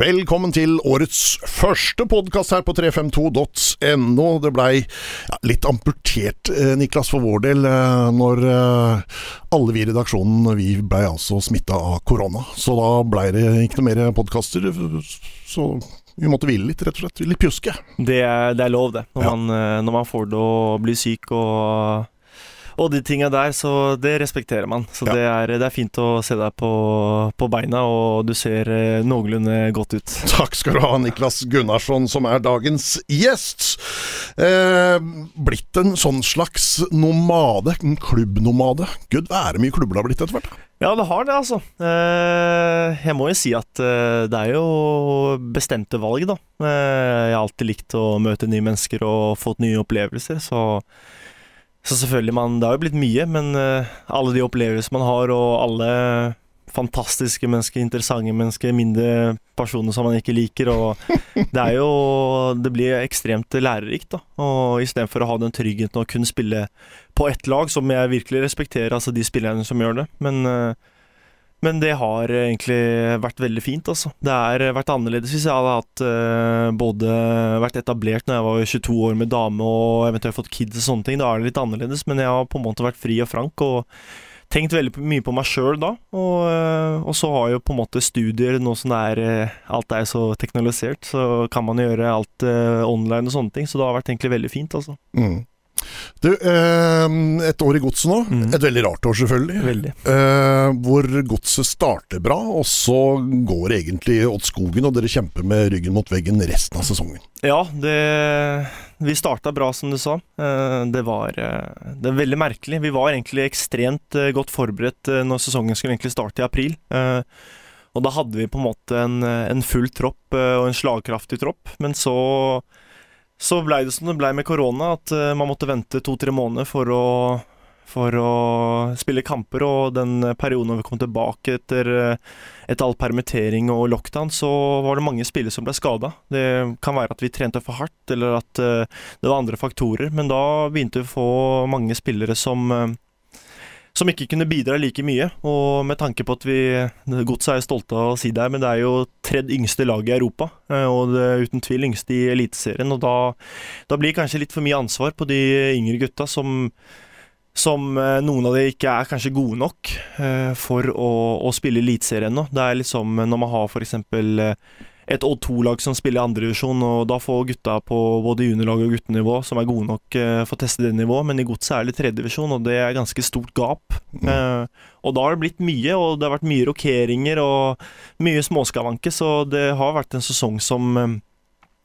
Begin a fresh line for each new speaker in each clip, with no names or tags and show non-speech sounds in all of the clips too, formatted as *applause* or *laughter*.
Velkommen til årets første podkast her på 352.no. Det blei ja, litt amputert, eh, Niklas, for vår del, eh, når eh, alle vi i redaksjonen vi blei altså smitta av korona. Så da blei det ikke noe mer podkaster. Så vi måtte hvile litt, rett og slett. Litt pjuske.
Det er, det er lov, det. Når,
Ja.
man, når man får det å bli syk og og de tinga der, så det respekterer man. Så
Ja.
det, er, det er fint å se deg på, på beina, og du ser eh, noenlunde godt ut.
Takk skal du ha, Niklas Gunnarsson, som er dagens gjest. Eh, blitt en sånn slags nomade, en klubbnomade. Gud være mye klubber det har blitt etter hvert.
Ja, det har det, altså. Eh, jeg må jo si at eh, det er jo bestemte valg, da. Eh, jeg har alltid likt å møte nye mennesker og fått nye opplevelser, så så selvfølgelig, man, det har jo blitt mye, men eh, alle de opplevelsene man har, og alle fantastiske mennesker, interessante mennesker, mindre personer som man ikke liker, og *laughs* det er jo Det blir ekstremt lærerikt, da. Og istedenfor å ha den tryggheten å kunne spille på ett lag, som jeg virkelig respekterer, altså de spillerne som gjør det, men eh, men det har egentlig vært veldig fint, altså. Det har vært annerledes hvis jeg hadde hatt eh, både vært etablert når jeg var 22 år med dame og eventuelt fått kids og sånne ting. Da er det litt annerledes, men jeg har på en måte vært fri og frank og tenkt veldig mye på meg sjøl da. Og, eh, og så har jo på en måte studier, nå som det er eh, alt er så teknologisert, så kan man gjøre alt eh, online og sånne ting. Så det har vært egentlig veldig fint, altså.
Mm. Du, eh, et år i godset nå.
Mm.
Et veldig rart år, selvfølgelig.
Veldig.
Eh, hvor godset starter bra, og så går egentlig åt skogen, og dere kjemper med ryggen mot veggen resten av sesongen.
Ja, det Vi starta bra, som du sa. Eh, Det var Det er veldig merkelig. Vi var egentlig ekstremt godt forberedt når sesongen skulle egentlig starte i april. Og da hadde vi på en måte en, en full tropp og en slagkraftig tropp. Men så så blei det som det blei med korona, at eh, man måtte vente to-tre måneder for å for å spille kamper, og den perioden vi kom tilbake etter, eh, etter all permittering og lockdown, så var det mange spillere som ble skada. Det kan være at vi trente for hardt, eller at eh, det var andre faktorer, men da begynte vi å få mange spillere som som ikke kunne bidra like mye. Og med tanke på at vi Godset er jo stolte av å si det, her, men det er jo tredje yngste lag i Europa. eh, Og det er uten tvil yngste i Eliteserien. Og da, da blir kanskje litt for mye ansvar på de yngre gutta som som eh, noen av de ikke er kanskje gode nok eh, for å, å spille Eliteserien ennå. Det er liksom når man har f.eks. et Odd 2-lag som spiller i andredivisjon, og da får gutta på både juniorlag og guttenivå som er gode nok, eh, få teste det nivået, men i godset er det tredjedivisjon, og det er ganske stort gap. Eh, og da har det blitt mye, og det har vært mye rokeringer og mye småskavanker, så det har vært en sesong som eh,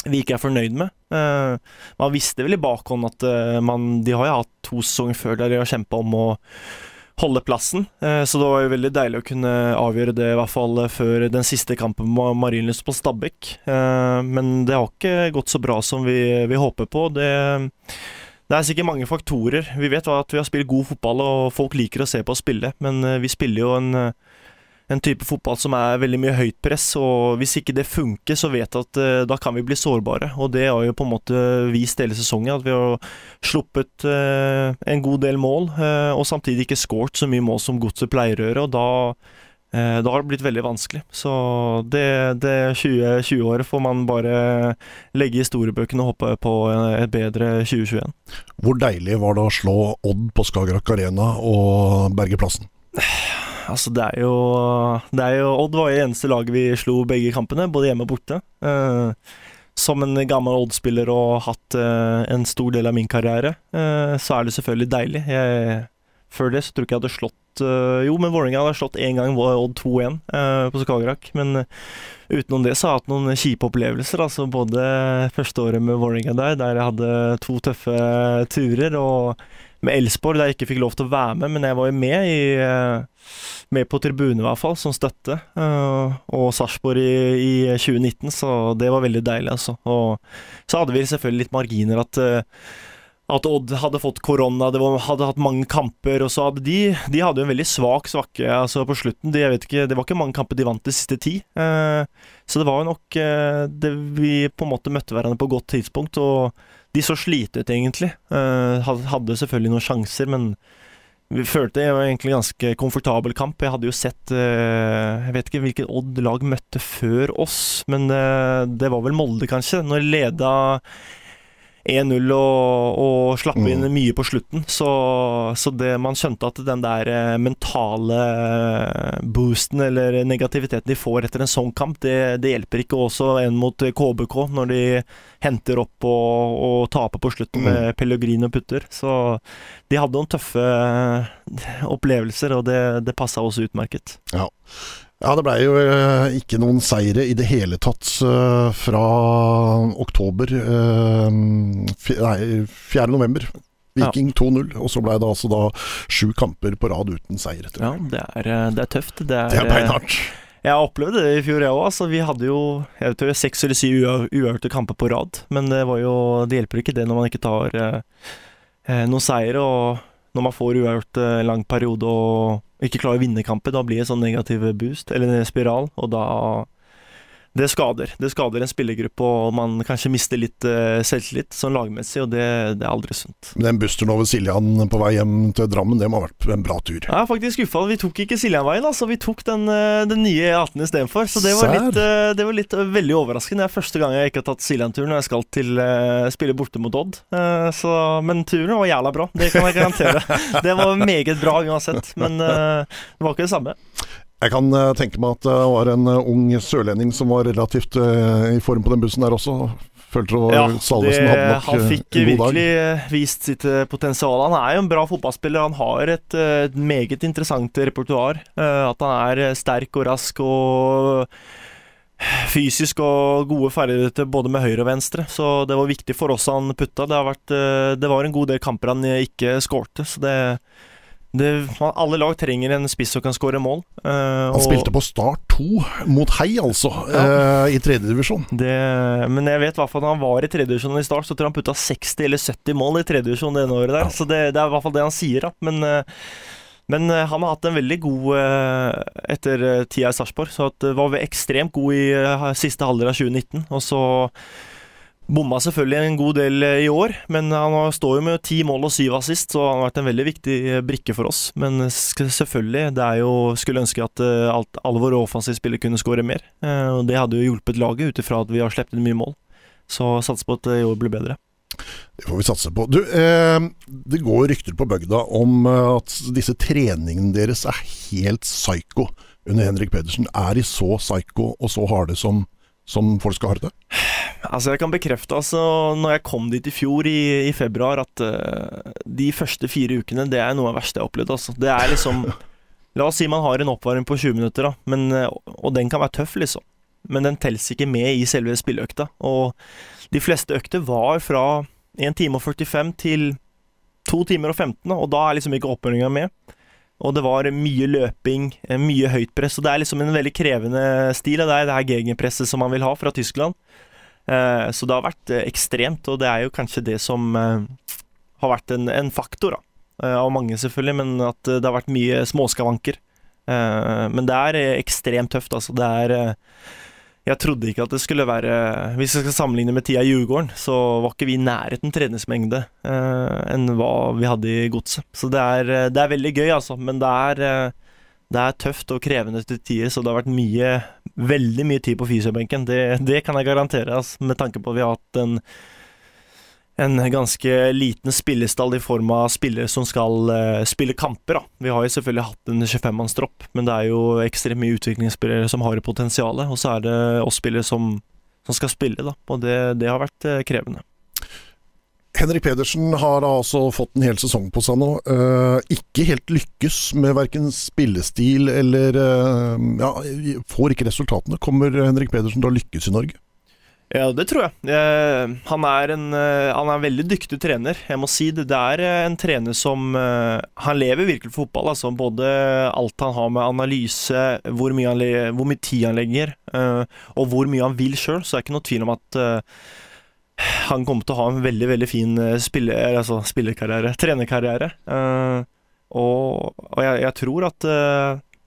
vi ikke er fornøyd med. Eh, man visste vel i bakhånd at man, de har jo hatt to sesonger før der de har kjempa om å holde plassen, eh, så det var jo veldig deilig å kunne avgjøre det, i hvert fall eh, før den siste kampen med Marienlyst på Stabæk. Eh, men det har ikke gått så bra som vi, vi håper på. Det, det er sikkert mange faktorer. Vi vet at vi har spilt god fotball, og folk liker å se på oss spille, men vi spiller jo en en type fotball som er veldig mye høyt press, og hvis ikke det funker, så vet jeg at uh, da kan vi bli sårbare. Og det har jo på en måte vist hele sesongen, at vi har sluppet uh, en god del mål, uh, og samtidig ikke skåret så mye mål som Godset pleier å gjøre, og da da har det blitt veldig vanskelig. Så det, det 2020-året får man bare legge i historiebøkene og håpe på et bedre 2021.
Hvor deilig var det å slå Odd på Skagerrak Arena og berge plassen? *sighs* *sighs*
Altså, det er jo, det er jo Odd var jo eneste laget vi slo begge kampene, både hjemme og borte. Uh, som en gammel Odd-spiller og hatt uh, en stor del av min karriere, uh, så er det selvfølgelig deilig. Jeg, før det så tror jeg ikke jeg hadde slått Jo, men Vålerenga hadde slått én gang Odd 2-1 eh, på Skagerrak. Men utenom det så har jeg hatt noen kjipe opplevelser. Altså både første året med Vålerenga der, der jeg hadde to tøffe turer, og med Elsborg, der jeg ikke fikk lov til å være med, men jeg var jo med i eh, med på tribune, i hvert fall, som støtte. eh, og Sarpsborg i, i 2019, så det var veldig deilig, altså. Og så hadde vi selvfølgelig litt marginer at eh, at Odd hadde fått korona, det var, hadde hatt mange kamper, og så hadde de De hadde jo en veldig svak svakke altså på slutten. De, ikke, det var ikke mange kamper de vant de siste ti. Eh, så det var jo nok eh, det, Vi på en måte møtte hverandre på godt tidspunkt, og de så slite ut, egentlig. Eh, hadde, selvfølgelig noen sjanser, men vi følte det var egentlig ganske komfortabel kamp. Jeg hadde jo sett Jeg vet ikke hvilket Odd lag møtte før oss, men det var vel Molde, kanskje. Når leda 1-0 og, og slapp inn
Mm.
mye på slutten. Så, så det, man skjønte at den der eh, mentale boosten eller negativiteten de får etter en sånn kamp, det, det hjelper ikke også en mot KBK når de henter opp og, og taper på slutten
Mm.
Pellegrin Pellegrino putter. Så de hadde noen tøffe eh, opplevelser, og det, det passa også utmerket.
Ja, det blei jo eh, ikke noen seire i det hele tatt eh, fra oktober eh, Nei, 4. november. Viking 2-0, og så blei det altså da sju kamper på rad uten seier.
Ja, det er, det er tøft. Det er,
Det er beinhardt.
Jeg opplevde det i fjor, jeg òg. Altså, vi hadde jo jeg tror, seks eller syv ua- uavgjorte kamper på rad. Men det, var jo, det hjelper ikke det når man ikke tar eh, noen seier. Og når man får uavgjort en lang periode og ikke klarer å vinne kamper, da blir det sånn negativ boost, eller en spiral. Og da Det skader. Det skader en spillergruppe, og man kanskje mister litt uh, selvtillit sånn lagmessig, og det, det er aldri sunt.
Den busteren over Siljan på vei hjem til Drammen, det må ha vært en bra tur.
Jeg er faktisk skuffa. Vi tok ikke Siljanveien, altså. Vi tok den, eh, den nye E18 istedenfor. Så det var, litt, uh, det var litt veldig overraskende. Det er første gang jeg ikke har tatt Siljan-turen når jeg skal til uh, spille borte mot Odd. Så, men turen var jævla bra, det kan jeg garantere. *laughs* det var meget bra uansett, men det var ikke det samme.
Jeg kan eh, tenke meg at det var en eh, ung sørlending som var relativt eh, i form på den bussen der også. Følte det
Ja,
Salvesen hadde nok
han
eh,
fikk
en god dag.
virkelig eh, vist sitt eh, potensial. Han er jo en bra fotballspiller. Han har et, eh, et meget interessant repertoar. Eh, At han er eh, sterk og rask og fysisk og gode ferdigheter både med høyre og venstre. Så det var viktig for oss han putta. Det, har vært, eh, det var en god del kamper han eh, ikke skårte, så det, det Alle lag trenger en spiss som kan skåre mål. Uh,
Han spilte på Start 2 mot Hei, altså, eh, i tredjedivisjon.
Men jeg vet i hvert fall han var i tredjedivisjon i start, så tror jeg han putta 60 eller 70 mål i tredjedivisjon det ene året der.
Ja.
Så det, det er i hvert fall det han sier, da. Men, uh, men han har hatt en veldig god etter tida i Sarpsborg. Så at var vi ekstremt god i siste halvdel av 2019. Og så bomma selvfølgelig en god del eh, i år, men han står jo med ti mål og syv assist, så han har vært en veldig viktig eh, brikke for oss. Men eh, selvfølgelig, det er jo Skulle ønske at alt, alle våre offensive spillere kunne skåre mer. Og det hadde jo hjulpet laget, ut ifra at vi har sluppet inn mye mål. Så satser på at det i år blir bedre.
Det får vi satse på. Du, eh, det går rykter på bygda om at disse treningene deres er helt psyko under Henrik Pedersen. Er de så psyko og så harde som, som folk skal høre det?
Altså Jeg kan bekrefte altså når jeg kom dit i fjor i, i februar, at uh, de første fire ukene det er noe av det verste jeg har opplevd. Altså. Det er liksom *laughs* La oss si man har en oppvarming på 20 minutter, da, men, eh, og den kan være tøff, liksom. Men den teller ikke med i selve spilleøkta. Og de fleste økter var fra 1 time og 45 til 2 timer og 15, og da er liksom ikke oppvarminga med. Og det var mye løping, eh, mye høyt press. Og det er liksom en veldig krevende stil. og Det det her gegenpresset som man vil ha fra Tyskland. Eh, Så det har vært eh, ekstremt, og det er jo kanskje det som har vært en, en faktor, da. Av mange, selvfølgelig, men at det har vært mye småskavanker. Men det er ekstremt tøft, altså. Det er Jeg trodde ikke at det skulle være Hvis jeg skal sammenligne med tida i Djurgården, så var ikke vi i nærheten treningsmengde eh, enn hva vi hadde i Godset. Så det er, det er veldig gøy, altså. Men det er eh, det er tøft og krevende til tider, så det har vært mye, veldig mye tid på fysiobenken. Det, det kan jeg garantere, altså, med tanke på at vi har hatt en, en ganske liten spillestall i form av spillere som skal eh, spille kamper. Da. Vi har jo selvfølgelig hatt en 25-mannstropp, men det er jo ekstremt mye utviklingsspillere som har potensial, og så er det oss spillere som, som skal spille, da. og det, det har vært eh, krevende.
Henrik Pedersen har da altså fått en hel sesong på seg nå. Eh, ikke helt lykkes med verken spillestil eller eh, Ja, får ikke resultatene. Kommer Henrik Pedersen til å lykkes i Norge?
Ja, det tror jeg. Han, er en, eh, han er en veldig dyktig trener. Jeg må si det. Det er eh, en trener som eh, Han lever virkelig for fotball. Altså. Både alt han har med analyse, hvor mye, han hvor mye tid han legger, og hvor mye han vil sjøl, så er det ikke noe tvil om at han kommer til å ha en veldig veldig fin spille, altså spillerkarriere, trenerkarriere. Og og jeg, jeg tror at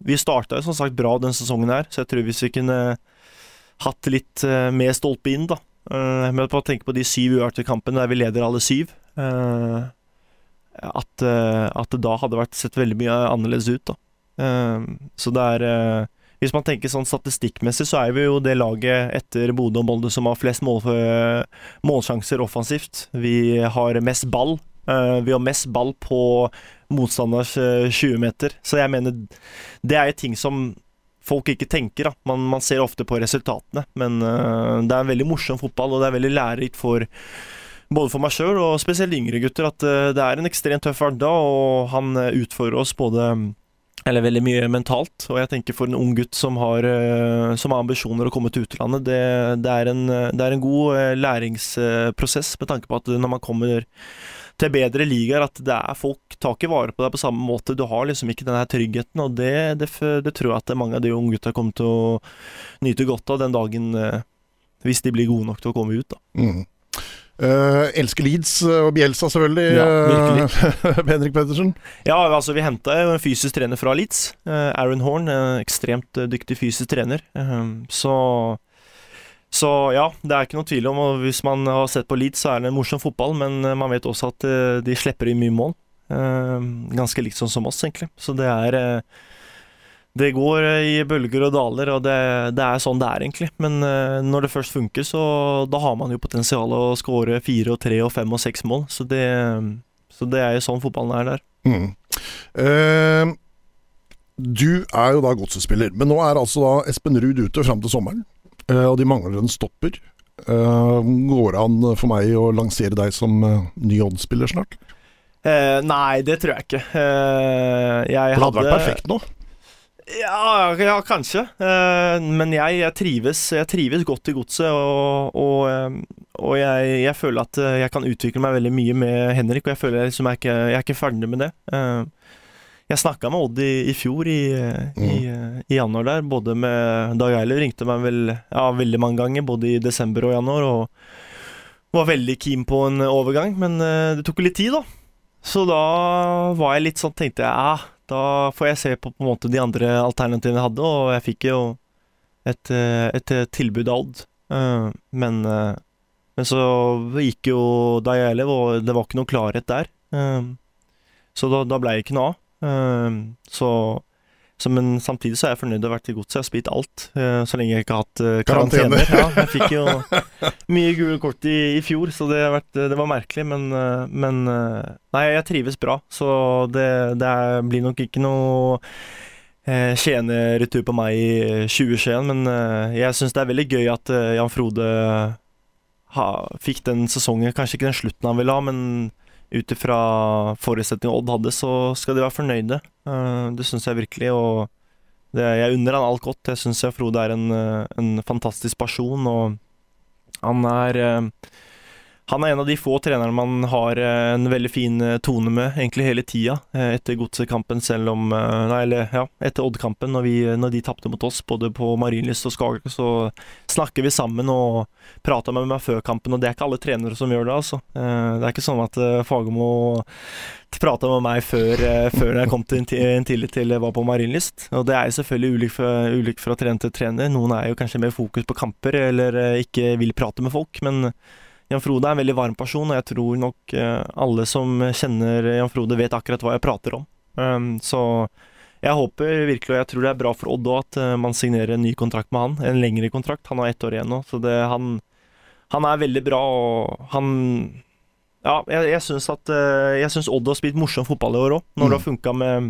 Vi starta som sagt bra den sesongen her, så jeg tror hvis vi kunne hatt litt uh, mer stolpe inn, da. Uh, med på å tenke på de syv uavgjorte kampene der vi leder alle syv. Eh, at, at, det da hadde vært sett veldig mye annerledes ut. da. Så det er Hvis man tenker sånn statistikkmessig, så er vi jo det laget etter Bodø og Molde som har flest mål, målsjanser offensivt. Vi har mest ball. Vi har mest ball på motstanders 20 meter. Så jeg mener det er jo ting som folk ikke tenker. Man, man ser ofte på resultatene, men uh, det er en veldig morsom fotball, og det er veldig lærerikt for både for meg sjøl og spesielt yngre gutter at uh, det er en ekstremt tøff hverdag, og han uh, utfordrer oss både eller veldig mye mentalt. Og jeg tenker for en ung gutt som har, som har ambisjoner å komme til utlandet, det, det, er en, det, er en, god læringsprosess med tanke på at når man kommer til bedre ligaer at det er folk tar ikke vare på deg på samme måte. Du har liksom ikke den her tryggheten, og det, det, det tror jeg at mange av de unge gutta kommer til å nyte godt av den dagen, eh, hvis de blir gode nok til å komme ut. da.
Mm. Uh, elsker Leeds og Bjelsa, selvfølgelig. Ja. *laughs* Henrik Pettersen.
Ja, altså vi henta en fysisk trener fra Leeds. Aaron Horn, ekstremt dyktig fysisk trener. Så så ja, det er ikke noe tvil om og Hvis man har sett på Leeds, så er det en morsom fotball, men eh, man vet også at eh, de slipper inn mye mål. Eh, ganske likt sånn som oss, egentlig. Så det er Det går i bølger og daler, og det, det er sånn det er, egentlig. Men når det først funker, så da har man jo potensial å skåre fire og tre og fem og seks mål. Så det, så det er jo sånn fotballen er der. Mm.
Uh, du er jo da godsespiller, men nå er altså da Espen Ruud ute fram til sommeren. Eh, og de mangler en stopper. Eh, går det an for meg å lansere deg som eh, ny Odd-spiller snart?
Eh, nei, det tror jeg ikke. Eh, jeg
det hadde, hadde vært perfekt nå?
Ja, ja kanskje. Eh, men jeg, jeg, trives, jeg, trives, godt i godset, og, og, og jeg, jeg, føler at jeg kan utvikle meg veldig mye med Henrik, og jeg føler liksom jeg, ikke, jeg er ikke ferdig med det. Jeg snakka med Odd i, i fjor, i, mm. i, i, januar der. Både med Dag Eiliv, ringte meg vel, ja, veldig mange ganger, både i desember og januar. Og var veldig keen på en overgang, men uh, det tok litt tid, da. Så da var jeg litt sånn, tenkte jeg ja, da får jeg se på, på en måte de andre alternativene jeg hadde, og jeg fikk jo et, eh, et, tilbud av Odd. Men, men så gikk jo Dag Eiliv, og det var ikke noe klarhet der. så da, da ble det ikke noe av. Ehm, så, så, men samtidig så er jeg fornøyd med å ha vært i godset. Jeg har spilt alt, uh, så lenge jeg ikke har hatt uh, karantener. Ja, jeg fikk jo *laughs* mye gule kort i, i, fjor, så det, vært, det var merkelig. Men, men Nei, jeg trives bra, så det, det blir nok ikke noe eh, Skien-retur på meg i 2021, men jeg syns det er veldig gøy at Jan Frode ha, fikk den sesongen. Kanskje ikke den slutten han ville ha, men ut ifra forutsetningene Odd hadde, så skal de være fornøyde. Uh, det syns jeg virkelig. Og det, jeg unner han alt godt. Jeg syns Frode er en, eh, en, fantastisk person, og han er uh, han er en av de få trenerne man har eh, en veldig fin eh, tone med egentlig hele tida eh, etter Godset-kampen, selv om Nei, eller ja, etter Odd-kampen, når, når, de tapte mot oss, både på Marienlyst og Skagerrak, så snakker vi sammen og prater med meg før kampen, og det er ikke alle trenere som gjør det, altså. Det er ikke sånn at Fagermo prata med meg før, før jeg kom til en tillit til jeg var på Marienlyst. Og det er jo selvfølgelig ulikt fra, ulik fra trener til trener. Noen er jo kanskje mer fokus på kamper, eller ikke vil prate med folk, men Jan Frode er en veldig varm person, og jeg tror nok eh, alle som kjenner Jan Frode, vet akkurat hva jeg prater om. Um, så jeg håper virkelig, og jeg tror det er bra for Odd òg, at uh, man signerer en ny kontrakt med han. En lengre kontrakt. Han har ett år igjen nå, så det, han, han er veldig bra, og han Ja, jeg, jeg syns at uh, Jeg syns Odd har spilt morsom fotball i år òg, når mm. det har funka med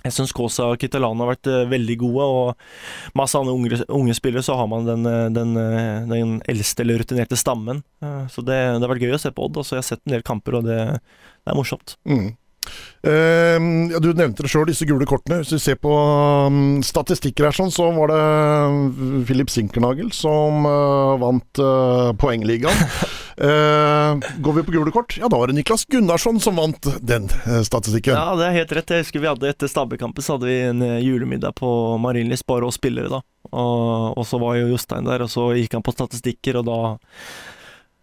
jeg syns Kosa og Kittelano har vært uh, veldig gode, og masse andre unge, unge spillere, så har man den, eh, den, eh, den eldste eller rutinerte stammen. Så det, det, har vært gøy å se på Odd. Altså, jeg har sett en del kamper, og det, det er morsomt. Mm.
Uh, ja, du nevnte det sjøl, disse gule kortene. Hvis vi ser på um, statistikker her, sånn, så var det Philip Sinkernagel som uh, vant uh, poengligaen. *laughs* går vi på gule kort, ja da var det Niklas Gunnarsson som vant den statistikken.
Ja, det er helt rett. Jeg husker vi hadde Etter Stabæk-kampen så hadde vi en julemiddag på Marienlyst, bare oss spillere, da. Og, og, så var jo Jostein der, og så gikk han på statistikker, og da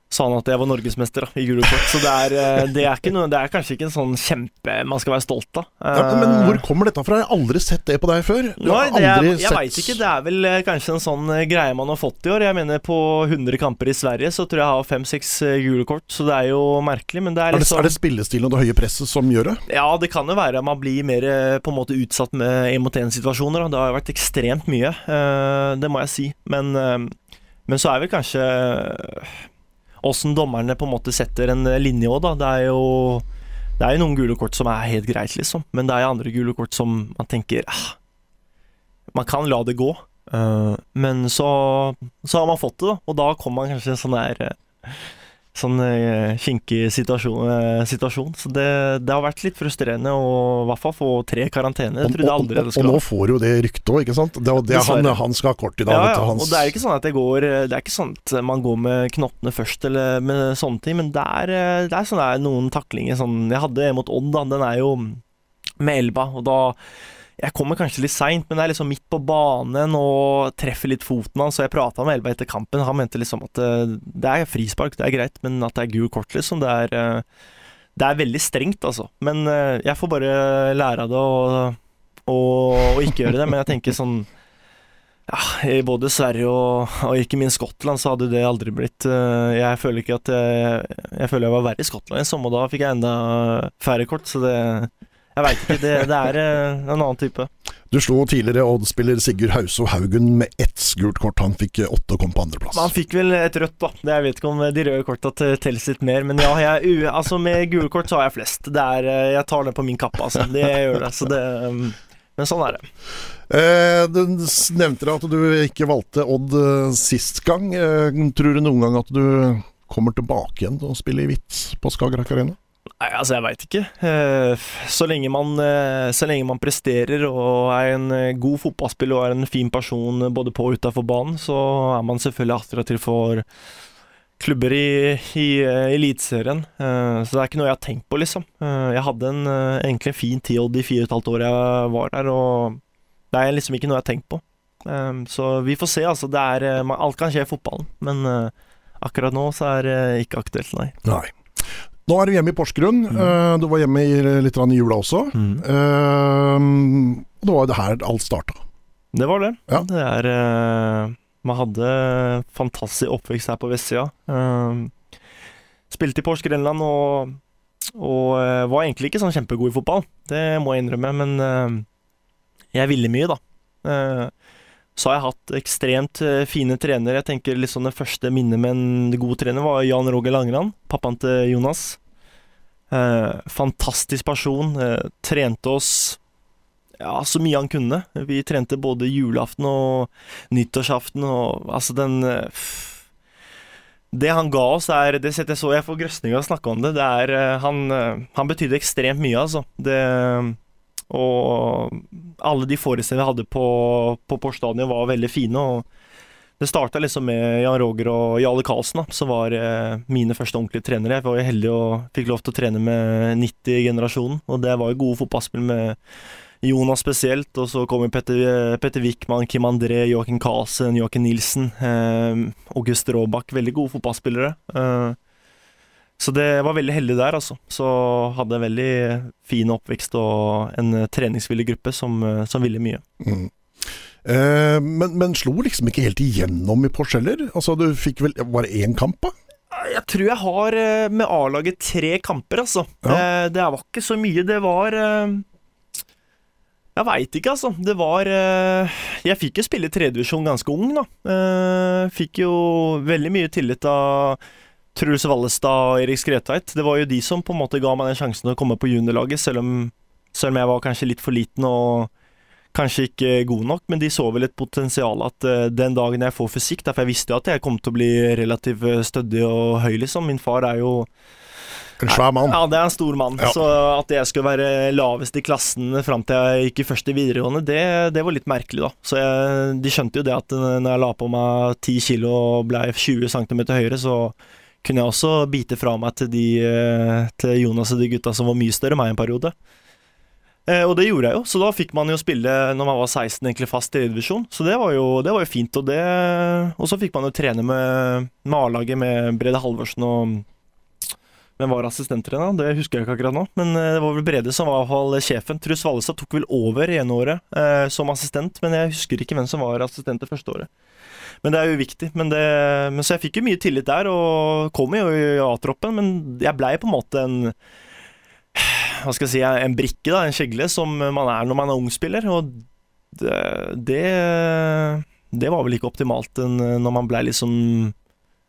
sa han at jeg var norgesmester da, i julekort. Så det er, eh, det, er noe, det er, kanskje ikke en sånn kjempe man skal være stolt av.
Ja, men hvor kommer dette fra? Jeg har aldri sett det på deg før.
Nei, jeg jeg sett... veit ikke. Det er vel kanskje en sånn greie man har fått i år. Jeg mener På 100 kamper i Sverige så tror jeg jeg har fem-seks julekort. så det er jo merkelig. Men det er, liksom...
er, det, det spillestilen og det høye presset som gjør det?
Ja, det kan jo være. Man blir mer på en måte utsatt med en mot én-situasjoner. Det har vært ekstremt mye, det må jeg si. Men, men så er vel kanskje åssen dommerne på en måte setter en linje òg, da. Det er jo det er jo noen gule kort som er helt greit, liksom. Men det er andre gule kort som man tenker ah, Man kan la det gå. Uh, men så, så, har man fått det, da. Og da kommer man kanskje en sånn der uh, sånn uh, kinkig situasjon, uh, situasjon. Så det, det, har vært litt frustrerende å i hvert fall få tre karantene.
Jeg trodde aldri det skulle Og nå får jo det ryktet òg, ikke sant? Det, det han, han, skal ha kort i dag.
Ja, ja. og det er ikke sånn at det går Det er ikke sånn at man går med knottene først eller med sånne ting, men det er, det er sånn der noen taklinger sånn Jeg hadde mot Odd, da. Den er jo med elva, og da jeg kommer kanskje litt seint, men det er liksom midt på banen og treffer litt foten hans. Så jeg prata med Elba etter kampen. Han mente liksom at eh, det er frispark, det er greit, men at det er gul kort, liksom, det er, eh, det er veldig strengt, altså. Men eh, jeg får bare lære av det og, og, og ikke gjøre det. Men jeg tenker sånn ja, I både Sverige og, og, ikke minst Skottland så hadde det aldri blitt Jeg føler ikke at jeg, jeg føler jeg var verre i Skottland i sommer, og da fikk jeg enda færre kort. Så det, jeg veit ikke. Det, det er uh, en annen type.
Du slo tidligere Odd-spiller Sigurd Hauso Haugen med ett gult kort. Han fikk åtte og kom på andreplass.
Han fikk vel et rødt, da. Jeg vet ikke om de røde korta teller litt mer. Men ja, jeg, altså med gule kort så har jeg flest. Det er, eh, jeg tar det på min kappe, altså. Det gjør det. Så det um, men sånn er det.
Eh, du nevnte at du ikke valgte Odd eh, sist gang. Eh, tror du noen gang at du kommer tilbake igjen til å spille i hvitt på Skagerrak Arena?
Nei, altså, jeg veit ikke. Eh, så lenge, man, eh, så lenge man presterer og er en eh, god fotballspiller og er en fin person både på og utafor banen, så er man selvfølgelig attraktiv for klubber i, i Eliteserien. Så det er ikke noe jeg har tenkt på, liksom. Jeg hadde en, egentlig en fin tid de fire og et halvt åra jeg var der, og det er liksom ikke noe jeg har tenkt på. Så vi får se, altså. Er, alt kan skje i fotballen, men akkurat nå så er det ikke aktuelt, nei.
nei. Nå er du hjemme i Porsgrunn. Mm. Uh, du var hjemme i, litt i jula også. Mm. Uh, det var jo det her alt starta.
Det var det. Ja. Det er uh, Man hadde fantastisk oppvekst her på vestsida. spilte i Porsgrunnland og, og var egentlig ikke sånn kjempegod i fotball. Det må jeg innrømme, men jeg ville mye, da. Så har jeg hatt ekstremt fine trenere. Jeg tenker liksom Det første minnet med en god trener var Jan Roger Langeland, pappaen til Jonas. Eh, fantastisk person. Eh, trente oss ja, så mye han kunne. Vi trente både julaften og nyttårsaften og altså den eh, Det han ga oss, er Det setter jeg så Jeg får grøsninger av å snakke om det. det er, eh, han, eh, han betydde ekstremt mye, altså. Det og alle de forestillingene vi hadde på, på Porstadion var veldig fine. og Det starta liksom med Jan Roger og Jarle Karlsen, da, som var eh, mine første ordentlige trenere. Jeg var jo heldig og fikk lov til å trene med 90-generasjonen, og det var jo gode fotballspill med Jonas spesielt, og så kommer Petter, Petter Wickman, Kim André, Joakim Karlsen, Joakim Nilsen, eh, August Råbakk. Veldig gode fotballspillere. Eh, så det var veldig heldig der, altså. Så hadde en veldig fin oppvekst og en treningsvillig gruppe som, som ville mye. Mm.
Eh, men, men, slo liksom ikke helt igjennom i Porscheller? Altså, du fikk vel bare én kamp, da?
Jeg tror jeg har eh, med A-laget tre kamper, altså. Ja. Eh, det var ikke så mye. Det var eh, Jeg veit ikke, altså. Det var Jeg fikk jo spille tredjevisjon ganske ung, da. Fikk jo veldig mye tillit av Truls Vallestad og Erik Skretveit. Det var jo de som på en måte ga meg den sjansen til å komme på juniorlaget, selv om, selv om jeg var kanskje litt for liten og kanskje ikke god nok, men de så vel et potensial at uh, den dagen jeg får fysikk Derfor jeg visste jo at jeg kom til å bli relativt eh, stødig og høy, liksom. Min far er jo
en svær mann.
Ja, det er en stor mann. Ja. Så at jeg skulle være lavest i klassen fram til jeg gikk i første videregående, det, det var litt merkelig, da. Så jeg, de skjønte jo det at når jeg la på meg 10 kilo og ble 20 cm høyere, så kunne jeg også bite fra meg til, de, eh, til Jonas og de gutta som var mye større enn meg en periode. Eh, og det gjorde jeg jo, så da fikk man jo spille når man var 16 egentlig fast i divisjon. Så det var jo, det var jo fint. Og, det, og så fikk man jo trene med, med A-laget med Brede Halvorsen og Hvem var assistenttrener? Det husker jeg ikke akkurat nå. Men eh, det var vel Brede som var vel sjefen. Truls Vallestad tok vel over ene året eh, som assistent, men jeg husker ikke hvem som var assistent det første året. Men det er jo viktig. Men, det, men så jeg fikk jo mye tillit der, og kom jo i A-troppen, men jeg blei på en måte en hva skal jeg si, en brikke, da, en kjegle, som man er når man er ungspiller. Og det, det, det var vel ikke optimalt når man ble liksom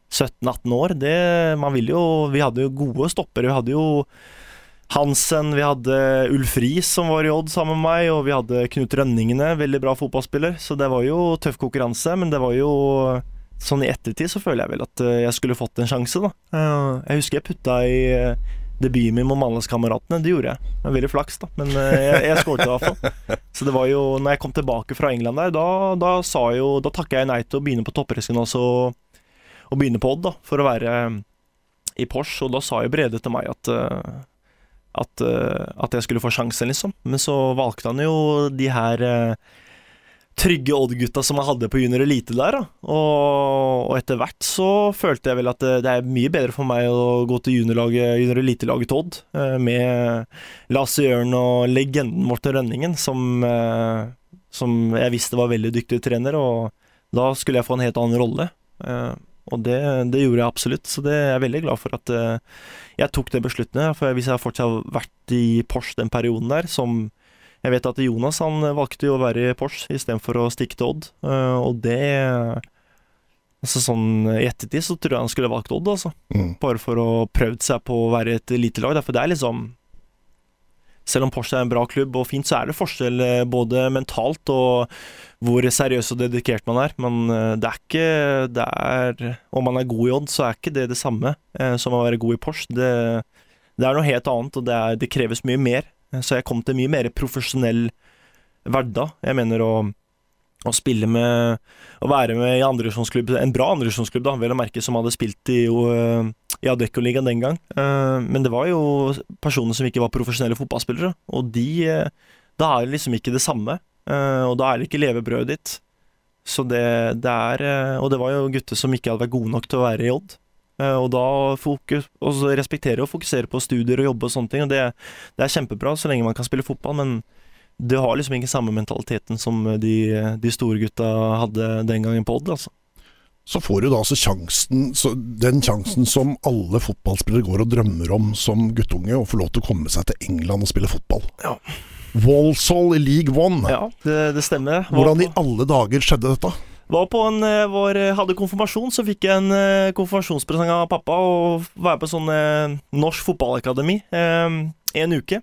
17-18 år. Det, man ville jo Vi hadde jo gode stoppere. Vi hadde jo Hansen, vi hadde Ulf Riis som var i Odd sammen med meg, og vi hadde Knut Rønningene, veldig bra fotballspiller. Så det var jo tøff konkurranse, men det var jo Sånn i ettertid så føler jeg vel at jeg skulle fått en sjanse, da. Jeg husker jeg putta i debuten min mot Mandalskameratene. Det gjorde jeg. Det var veldig flaks, da, men eh, jeg, jeg skåret i hvert fall. Så det var jo Når jeg kom tilbake fra England der, da, da sa jo Da takka jeg nei til å begynne på topprisken også, og begynne på Odd, da, for å være eh, i Porsche. Og da sa jo Brede til meg at eh, at, at jeg skulle få sjansen, liksom. Men så valgte han jo de her trygge Odd-gutta som han hadde på junior elite der. Og, og etter hvert så følte jeg vel at det, det, er mye bedre for meg å gå til junior elitelaget til Odd, eh, med Lasse Jørn og legenden Morten Rønningen, som, eh, som, jeg visste var veldig dyktig trener, og da skulle jeg få en helt annen rolle. Og det, det, gjorde jeg absolutt, så det er jeg veldig glad for at jeg tok den beslutningen. For hvis jeg fortsatt har vært i Porsche den perioden der, som jeg vet at Jonas han valgte jo å være i Porsche istedenfor å stikke til Odd, uh, og det Altså sånn I ettertid så tror jeg han skulle valgt Odd, altså. Mm. Bare for å prøvd seg på å være et elitelag. For det er liksom Selv om Porsche er en bra klubb og fint, så er det forskjell eh, både mentalt og hvor seriøs og dedikert man er. Men eh, det er ikke det er, Om man er god i Odd, så er ikke det det samme som å være god i Porsche. Det, det er noe helt annet, og det, er, det kreves mye mer. Så jeg kom til mye mer profesjonell hverdag. Jeg mener å, å spille med Å være med i andrevisjonsklubb, en bra andrevisjonsklubb, da, vel å merke, som hadde spilt i, uh, i Adeccoligaen den gang. Uh, men det var jo personer som ikke var profesjonelle fotballspillere, og de uh, Da er det liksom ikke det samme. og da er det ikke levebrødet ditt. Så det, det er Og det var jo gutter som ikke hadde vært gode nok til å være i Odd. Eh, og da fokus, og respektere og fokusere på studier og jobbe og sånne ting. Og det, det, er kjempebra så lenge man kan spille fotball, men det har liksom ikke samme mentaliteten som de, de store gutta hadde den gangen på Odd, altså.
Så får du da altså sjansen, den sjansen som alle fotballspillere går og drømmer om som guttunge, å få lov til å komme seg til England og spille fotball.
Ja.
Walsall i league one.
Ja, det, det stemmer.
Hvordan i alle dager skjedde dette?
Var på en, eh, var, eh, hadde konfirmasjon, så fikk jeg en konfirmasjonspresang av pappa og være på sånn norsk fotballakademi en uke.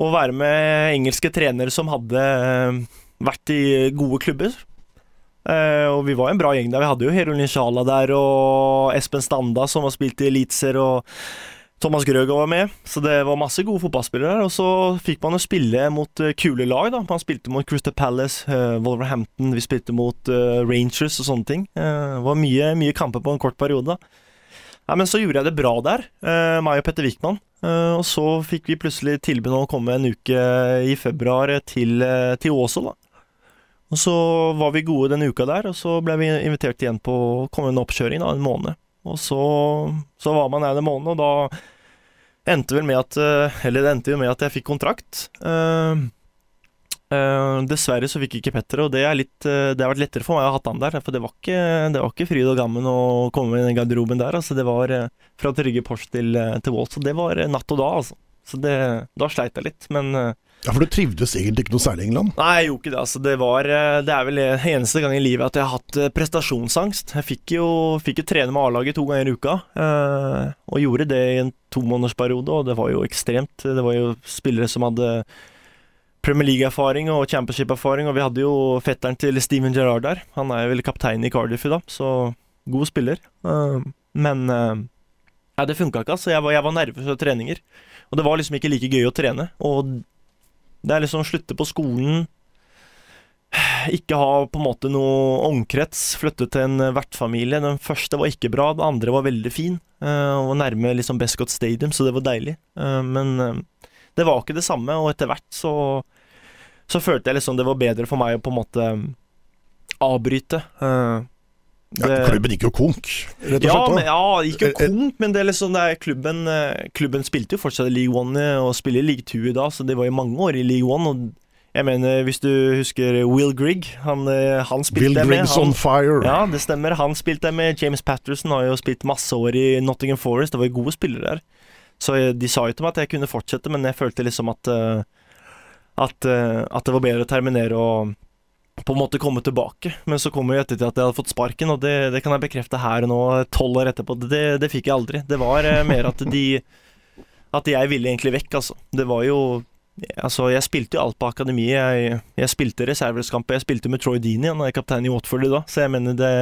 Og være med engelske trenere som hadde vært i gode klubber. og vi var en bra gjeng der. Vi hadde jo Herul Nishala der, og Espen Standa, som har spilt i Eliteser, og Thomas Grøger var med, så det var masse gode fotballspillere der. Og så fikk man å spille mot uh, kule lag, da. Man spilte mot Crystal Palace, Wolverhampton, vi spilte mot Rangers og sånne ting. det var mye, mye, kamper på en kort periode. da. Ja, men så gjorde jeg det bra der, meg og Petter Wickman. og så fikk vi plutselig tilbud om å komme en uke i februar til, til Åsål, da. Og så var vi gode den uka der, og så ble vi invitert igjen på å komme en oppkjøring da, en måned. Og så, så var man der en måned, og da endte vel med at eh, Eller det endte jo med at jeg fikk kontrakt. Uh, dessverre så fikk ikke Petter, og det, er litt, uh, det har vært lettere for meg å ha hatt han der. For det var ikke, det var ikke fryd og gammen å komme i den garderoben der. Altså, det var fra Trygge Porsche til, til Walt, så det var natt og dag, altså. Så det, da sleit jeg litt, men
ja, For du trivdes egentlig ikke noe særlig i England?
Nei, jeg gjorde ikke det. altså. Det, var, det er vel eneste gang i livet at jeg har hatt prestasjonsangst. Jeg fikk jo, fikk jo trene med A-laget to ganger i uka, og gjorde det i en tomånedersperiode, og det var jo ekstremt. Det var jo spillere som hadde Premier League-erfaring og championship-erfaring, og vi hadde jo fetteren til Steven Gerrard der. Han er vel kaptein i Cardiff i dag, så god spiller. Uh, men uh, ja, det funka ikke, altså. Jeg var, var nervøs av treninger. Og det var liksom ikke like gøy å trene. Og det er liksom å slutte på skolen ikke ha på en måte noe omkrets. Flytte til en vertsfamilie. Den første var ikke bra, den andre var veldig fin. Uh, og var nærme liksom Bescott Stadium, så det var deilig. Men det var ikke det samme, og etter hvert så, så følte jeg liksom det var bedre for meg å på en måte avbryte. Uh,
ja, klubben gikk jo konk, rett og
ja,
slett?
Men, ja, gikk jo konk, men det er liksom det er klubben Klubben spilte jo fortsatt i League One og spiller i League Two i dag, så det var jo mange år i League One. Og jeg mener, hvis du husker Will Grigg Han, han spilte
Will
med
Griggs on fire.
Ja, det stemmer. Han spilte med James Patterson har jo spilt masse år i Nottingham Forest. Det var jo gode spillere der. Så de sa jo til meg at jeg kunne fortsette, men jeg følte liksom at At, at det var bedre å terminere og på en måte komme tilbake. Men så kom jo etter at jeg hadde fått sparken, og det, det kan jeg bekrefte her og nå, tolv år etterpå. Det, det, fikk jeg aldri. Det var eh, mer at de At jeg ville egentlig vekk, altså. Det var jo Altså, jeg spilte jo alt på akademiet. Jeg, jeg spilte reserveskamper. Jeg spilte med Troy Dini, han er kaptein i Watford i dag. Så jeg mener det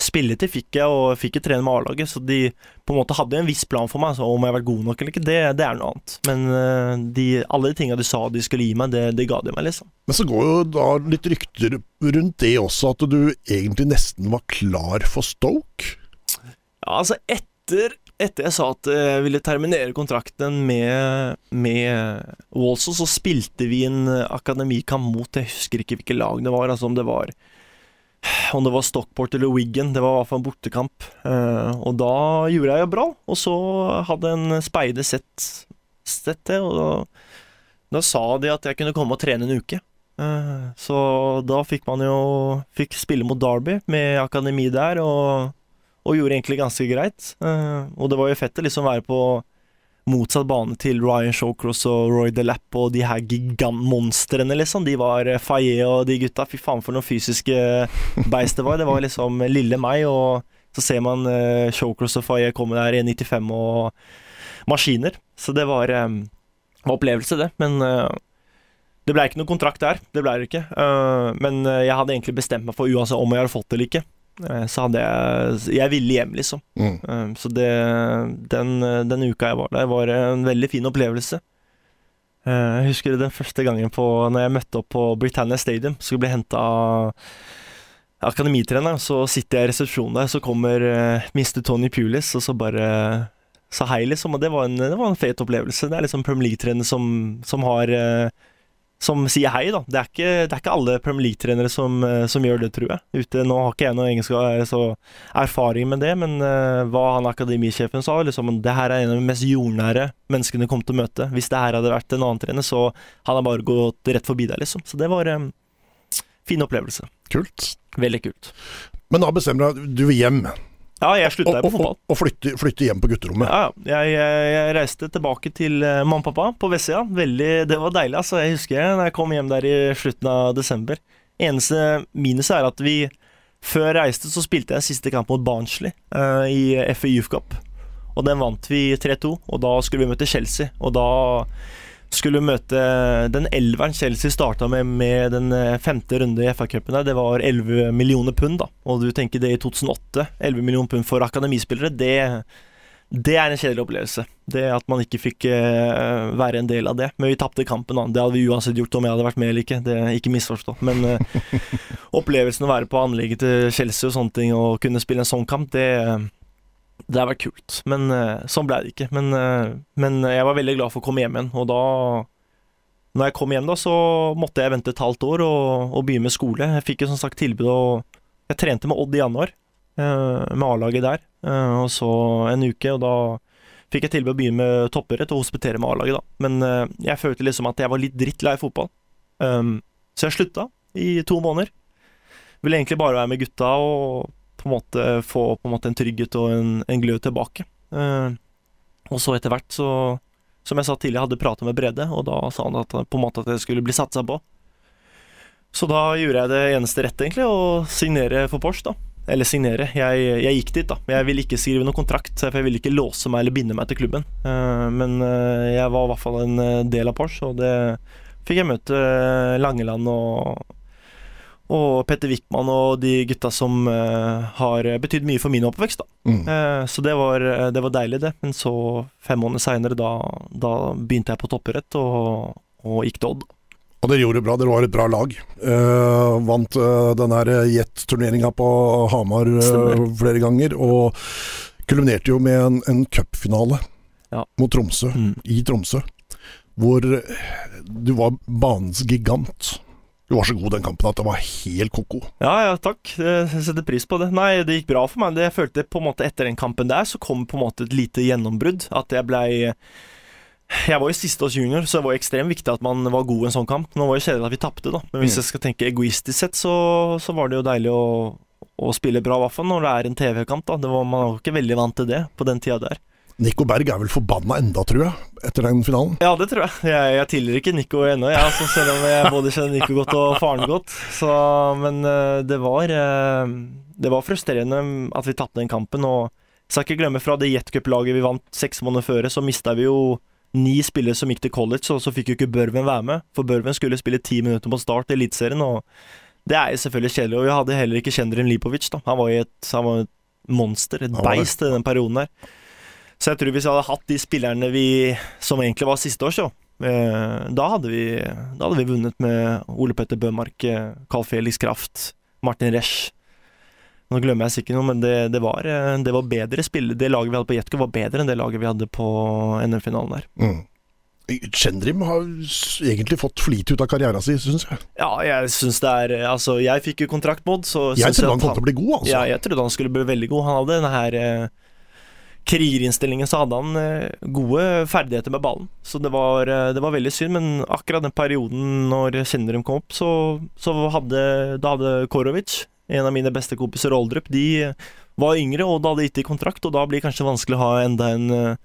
Spilletid fikk jeg, og fikk jeg trene med A-laget. Så de på en måte hadde en viss plan for meg. Så om jeg har vært god nok eller ikke, det, det er noe annet. Men uh, de, alle de tinga de sa de skulle gi meg, det, det ga de meg, liksom.
Men så går jo da litt rykter rundt det også, at du egentlig nesten var klar for Stoke?
Ja, altså etter etter jeg sa at jeg ville terminere kontrakten med, med Walsall, så spilte vi en akademikamp mot Jeg husker ikke hvilket lag det var. Altså om det var om det var Stockport eller Wiggen. Det var i hvert fall en bortekamp. Uh, og da gjorde jeg det bra. Og så hadde en speider sett, sett det, og da, da, sa de at jeg kunne komme og trene en uke. Uh, så da fikk man jo Fikk spille mot Derby med akademi der, og og gjorde egentlig ganske greit. Uh, og det var jo fett å liksom være på motsatt bane til Ryan Shawcross og Roy DeLapp og de her gigantmonstrene, liksom. De var uh, Faye og de gutta. Fy faen, for noen fysiske beist det var. Det var liksom lille meg, og så ser man uh, Shawcross og Faye komme der i 95 og maskiner. Så det var, um, opplevelse, det. Men uh, det ble ikke noen kontrakt der. Det ble det ikke. Uh, men jeg hadde egentlig bestemt meg for uansett om jeg hadde fått det eller ikke. Eh, så hadde jeg Jeg ville hjem, liksom. Mm. Eh, så det den, den, uka jeg var der, var en veldig fin opplevelse. Eh, jeg husker den første gangen på Når jeg møtte opp på Britannia Stadium, skulle bli henta av akademitrener, så sitter jeg i resepsjonen der, så kommer Mr. Tony Pulis, og så bare sa hei, liksom. Og det var en, det var en fet opplevelse. Det er liksom Premier League-trener som, som har som sier hei, da. Det er ikke, det er ikke alle Premier League-trenere som, eh, som, gjør det, tror jeg. Ute, nå har ikke jeg noe engelsk eh, erfaring med det, men uh, hva han akademisjefen sa, liksom, det her er en av de mest jordnære menneskene kom til å møte. Hvis det her hadde vært en annen trener, så hadde han bare gått rett forbi deg, liksom. Så det var en um, fin opplevelse.
Kult.
Veldig kult.
Men da bestemmer du deg du vil hjem.
Ja, jeg slutta på fotball.
Og, og flytte, flytte, hjem på gutterommet?
Ja, jeg, jeg, reiste tilbake til uh, mamma og pappa på vestsida. Det var deilig, altså. Jeg husker jeg, når jeg kom hjem der i slutten av desember. Eneste minuset er at vi før jeg reiste, så spilte jeg siste kamp mot Barnsley uh, i FA Youth Cup. Og den vant vi 3-2, og da skulle vi møte Chelsea. Og da skulle møte den elveren Chelsea starta med med den eh, femte runde i FA-cupen. Det var 11 millioner pund, da. Og du tenker det i 2008. 11 millioner pund for akademispillere, det, det er en kjedelig opplevelse. Det at man ikke fikk uh, være en del av det. Men vi tapte kampen, da. Det hadde vi uansett gjort om jeg hadde vært med eller ikke. Det er Ikke misforstå. Men uh, *laughs* opplevelsen å være på anlegget til Chelsea og sånne ting, og kunne spille en sånn kamp, det det har vært kult, men uh, sånn ble det ikke. Men, uh, men, jeg var veldig glad for å komme hjem igjen, og da Når jeg kom hjem, da, så måtte jeg vente et halvt år og, og begynne med skole. Jeg fikk jo som sagt tilbud og Jeg trente med Odd i januar, uh, med A-laget der, og så en uke, og da fikk jeg tilbud å begynne med toppidrett og hospitere med A-laget, da. Men jeg følte liksom at jeg var litt drittlei fotball, um, så jeg slutta i to måneder. Ville egentlig bare være med gutta og på en måte få på en, måte en trygghet og en, en glød tilbake. Uh, og så etter hvert, så Som jeg sa tidligere, hadde prata med Brede, og da sa han at, på en måte at det skulle bli satsa på. Så da gjorde jeg det eneste rette, egentlig, å signere for Porsche, da. Eller signere. Jeg, jeg, gikk dit, da. Jeg ville ikke skrive noen kontrakt, for jeg ville ikke låse meg eller binde meg til klubben. Uh, men uh, jeg var i hvert fall en del av Porsche, og det fikk jeg møte Langeland og og Petter Wickman og de gutta som uh, har betydd mye for min oppvekst. Da. Mm. Uh, så det var, eh, det var, deilig, det. Men så, fem måneder seinere, da, da, begynte jeg på toppidrett og, og, gikk til Odd.
Og dere gjorde det bra, dere var et bra lag. Uh, vant uh, den Jet-turneringa på Hamar flere ganger. Og kulminerte jo med en, en cupfinale ja. mot Tromsø, mm. i Tromsø. hvor du var banens gigant. Du var så god den kampen at det var helt ko-ko.
Ja, ja, takk. Jeg setter pris på det. Nei, det gikk bra for meg. Jeg følte på en måte Etter den kampen der, så kom på en måte et lite gjennombrudd. At jeg blei Jeg var jo sisteårs junior, så det var ekstremt viktig at man var god i en sånn kamp. Nå var det kjedelig at vi tapte, da. Men hvis
Mm.
jeg skal tenke egoistisk sett, så, så var det jo deilig å, å spille bra, i hvert fall når det er en TV-kamp. da det var, Man var jo ikke veldig vant til det på den tida der.
Nico Berg er vel forbanna enda, tror jeg, etter den finalen.
Ja, det tror jeg. Jeg, jeg tilgir ikke Nico ennå, jeg, altså, selv om jeg både kjenner Nico godt og faren godt. Så, men eh, det var eh, Det var frustrerende at vi tapte den kampen. Og skal ikke glemme fra det jetcuplaget vi vant seks måneder før, så mista vi jo ni spillere som gikk til college, og så fikk jo ikke Børven være med. For Børven skulle spille ti minutter på start i Eliteserien, og det er jo selvfølgelig kjedelig. Og vi hadde heller ikke Kjendrin Lipovic, da. Han var jo et, han var et monster, et beist i den perioden der. Så jeg tror hvis jeg hadde hatt de spillerne vi som egentlig var sisteårs, jo, eh, da, hadde vi, da hadde vi vunnet med Ole Petter Bømark, eh, Carl Felix Kraft, Martin Resch. Nå glemmer jeg sikkert noe, men det, det, var, eh, det var bedre spill. Det laget vi hadde på Jetco, var bedre enn det laget vi hadde på NM-finalen der.
Mm. Chendrim har egentlig fått for lite ut av karrieren sin, syns jeg.
Ja, jeg syns det er Altså, jeg fikk jo kontrakt, Mod, så
Jeg trodde han kom til å bli god, altså.
Ja, jeg trodde han skulle bli veldig god. Han hadde denne her eh, krierinnstillingen, så hadde han eh, gode ferdigheter med ballen. Så det var, eh, det var veldig synd, men akkurat den perioden når Sindrum kom opp, så, så hadde, da hadde Korovic, en av mine beste kompiser, Oldrup, de var yngre, og da hadde gitt i kontrakt, og da blir det kanskje vanskelig å ha enda en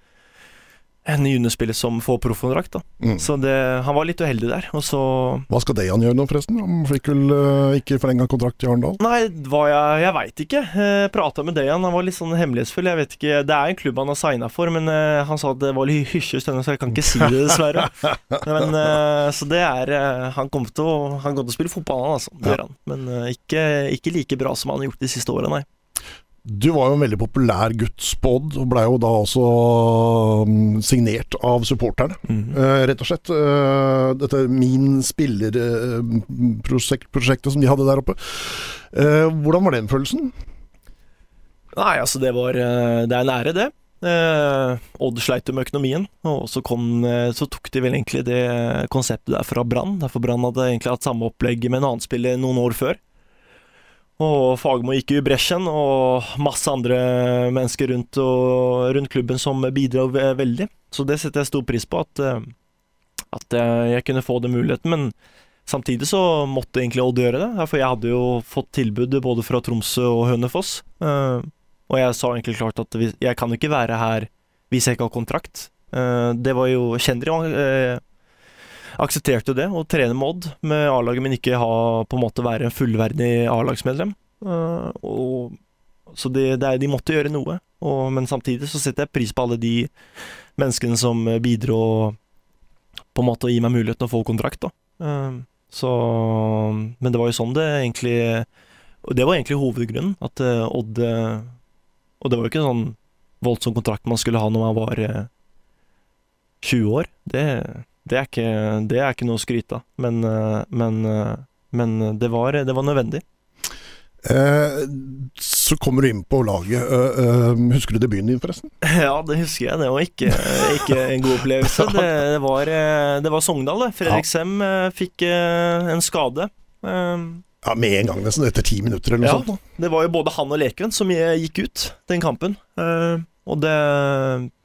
eh, en juniorspiller som får proffkontrakt.
Mm.
Så det, han var litt uheldig der. Og så
Hva skal Dejan gjøre nå, forresten? Han fikk vel uh, ikke forlenga kontrakt i Arendal?
Nei, hva jeg, jeg veit ikke. Jeg prata med Dejan, han var litt sånn hemmelighetsfull. Jeg vet ikke, Det er en klubb han har signa for, men uh, han sa at det var litt hysje stønne, så jeg kan ikke si det, dessverre. *laughs* Men, uh, så det er eh, Han kommer til kom til å spille fotball, han, altså. Gjør han. Men eh, ikke, ikke like bra som han har gjort de siste åra, nei.
Du var jo en veldig populær gutt spådd, og blei jo da også mm, signert av supporterne. Eh, rett og slett. Uh, dette Min spiller-prosjektet som de hadde der oppe. Uh, hvordan var den følelsen?
Nei, altså, det var eh, Det er en ære, det. Eh, Odd sleit jo med økonomien, og så, kom, eh, så tok de vel egentlig det konseptet der fra Brann. Derfor Brann hadde egentlig hatt samme opplegg med en annen spiller noen år før. Og Fagermo gikk i bresjen, og masse andre mennesker rundt, og, rundt klubben som bidro veldig. Så det setter jeg stor pris på, at, eh, at jeg, jeg kunne få den muligheten. Men samtidig så måtte egentlig Odd gjøre det, for jeg hadde jo fått tilbud både fra Tromsø og Hønefoss. Eh, og jeg sa egentlig klart at jeg kan jo ikke være her hvis jeg ikke har kontrakt. Eh, det var jo Kjendri eh, aksepterte det, å trene med Odd med A-laget, men ikke ha på en måte være en fullverdig A-lagsmedlem. Eh, og så det, det de måtte gjøre noe, og, men samtidig så setter jeg pris på alle de menneskene som bidro på en måte å gi meg muligheten å få kontrakt. da. Eh, så Men det var jo sånn det egentlig Og det var egentlig hovedgrunnen, at eh, Odd Og det var jo ikke sånn voldsom kontrakt man skulle ha når man var eh, 20 år. Det, det, er ikke, det er ikke noe å skryte av, men, eh, men, eh, men det, var, det var nødvendig.
Eh, så kommer du inn på laget. Eh, eh, husker du debuten din, forresten? *laughs*
Ja, det husker jeg. Det var ikke, ikke en god opplevelse. *laughs* Det, det, var, det var Sogndal, det. Fredrik Sem eh, fikk en skade.
Ja, Med en gang, nesten. Etter ti minutter eller noe
Ja.
sånt. da.
Det var jo både han og Lekven som gikk ut den kampen. Eh, og det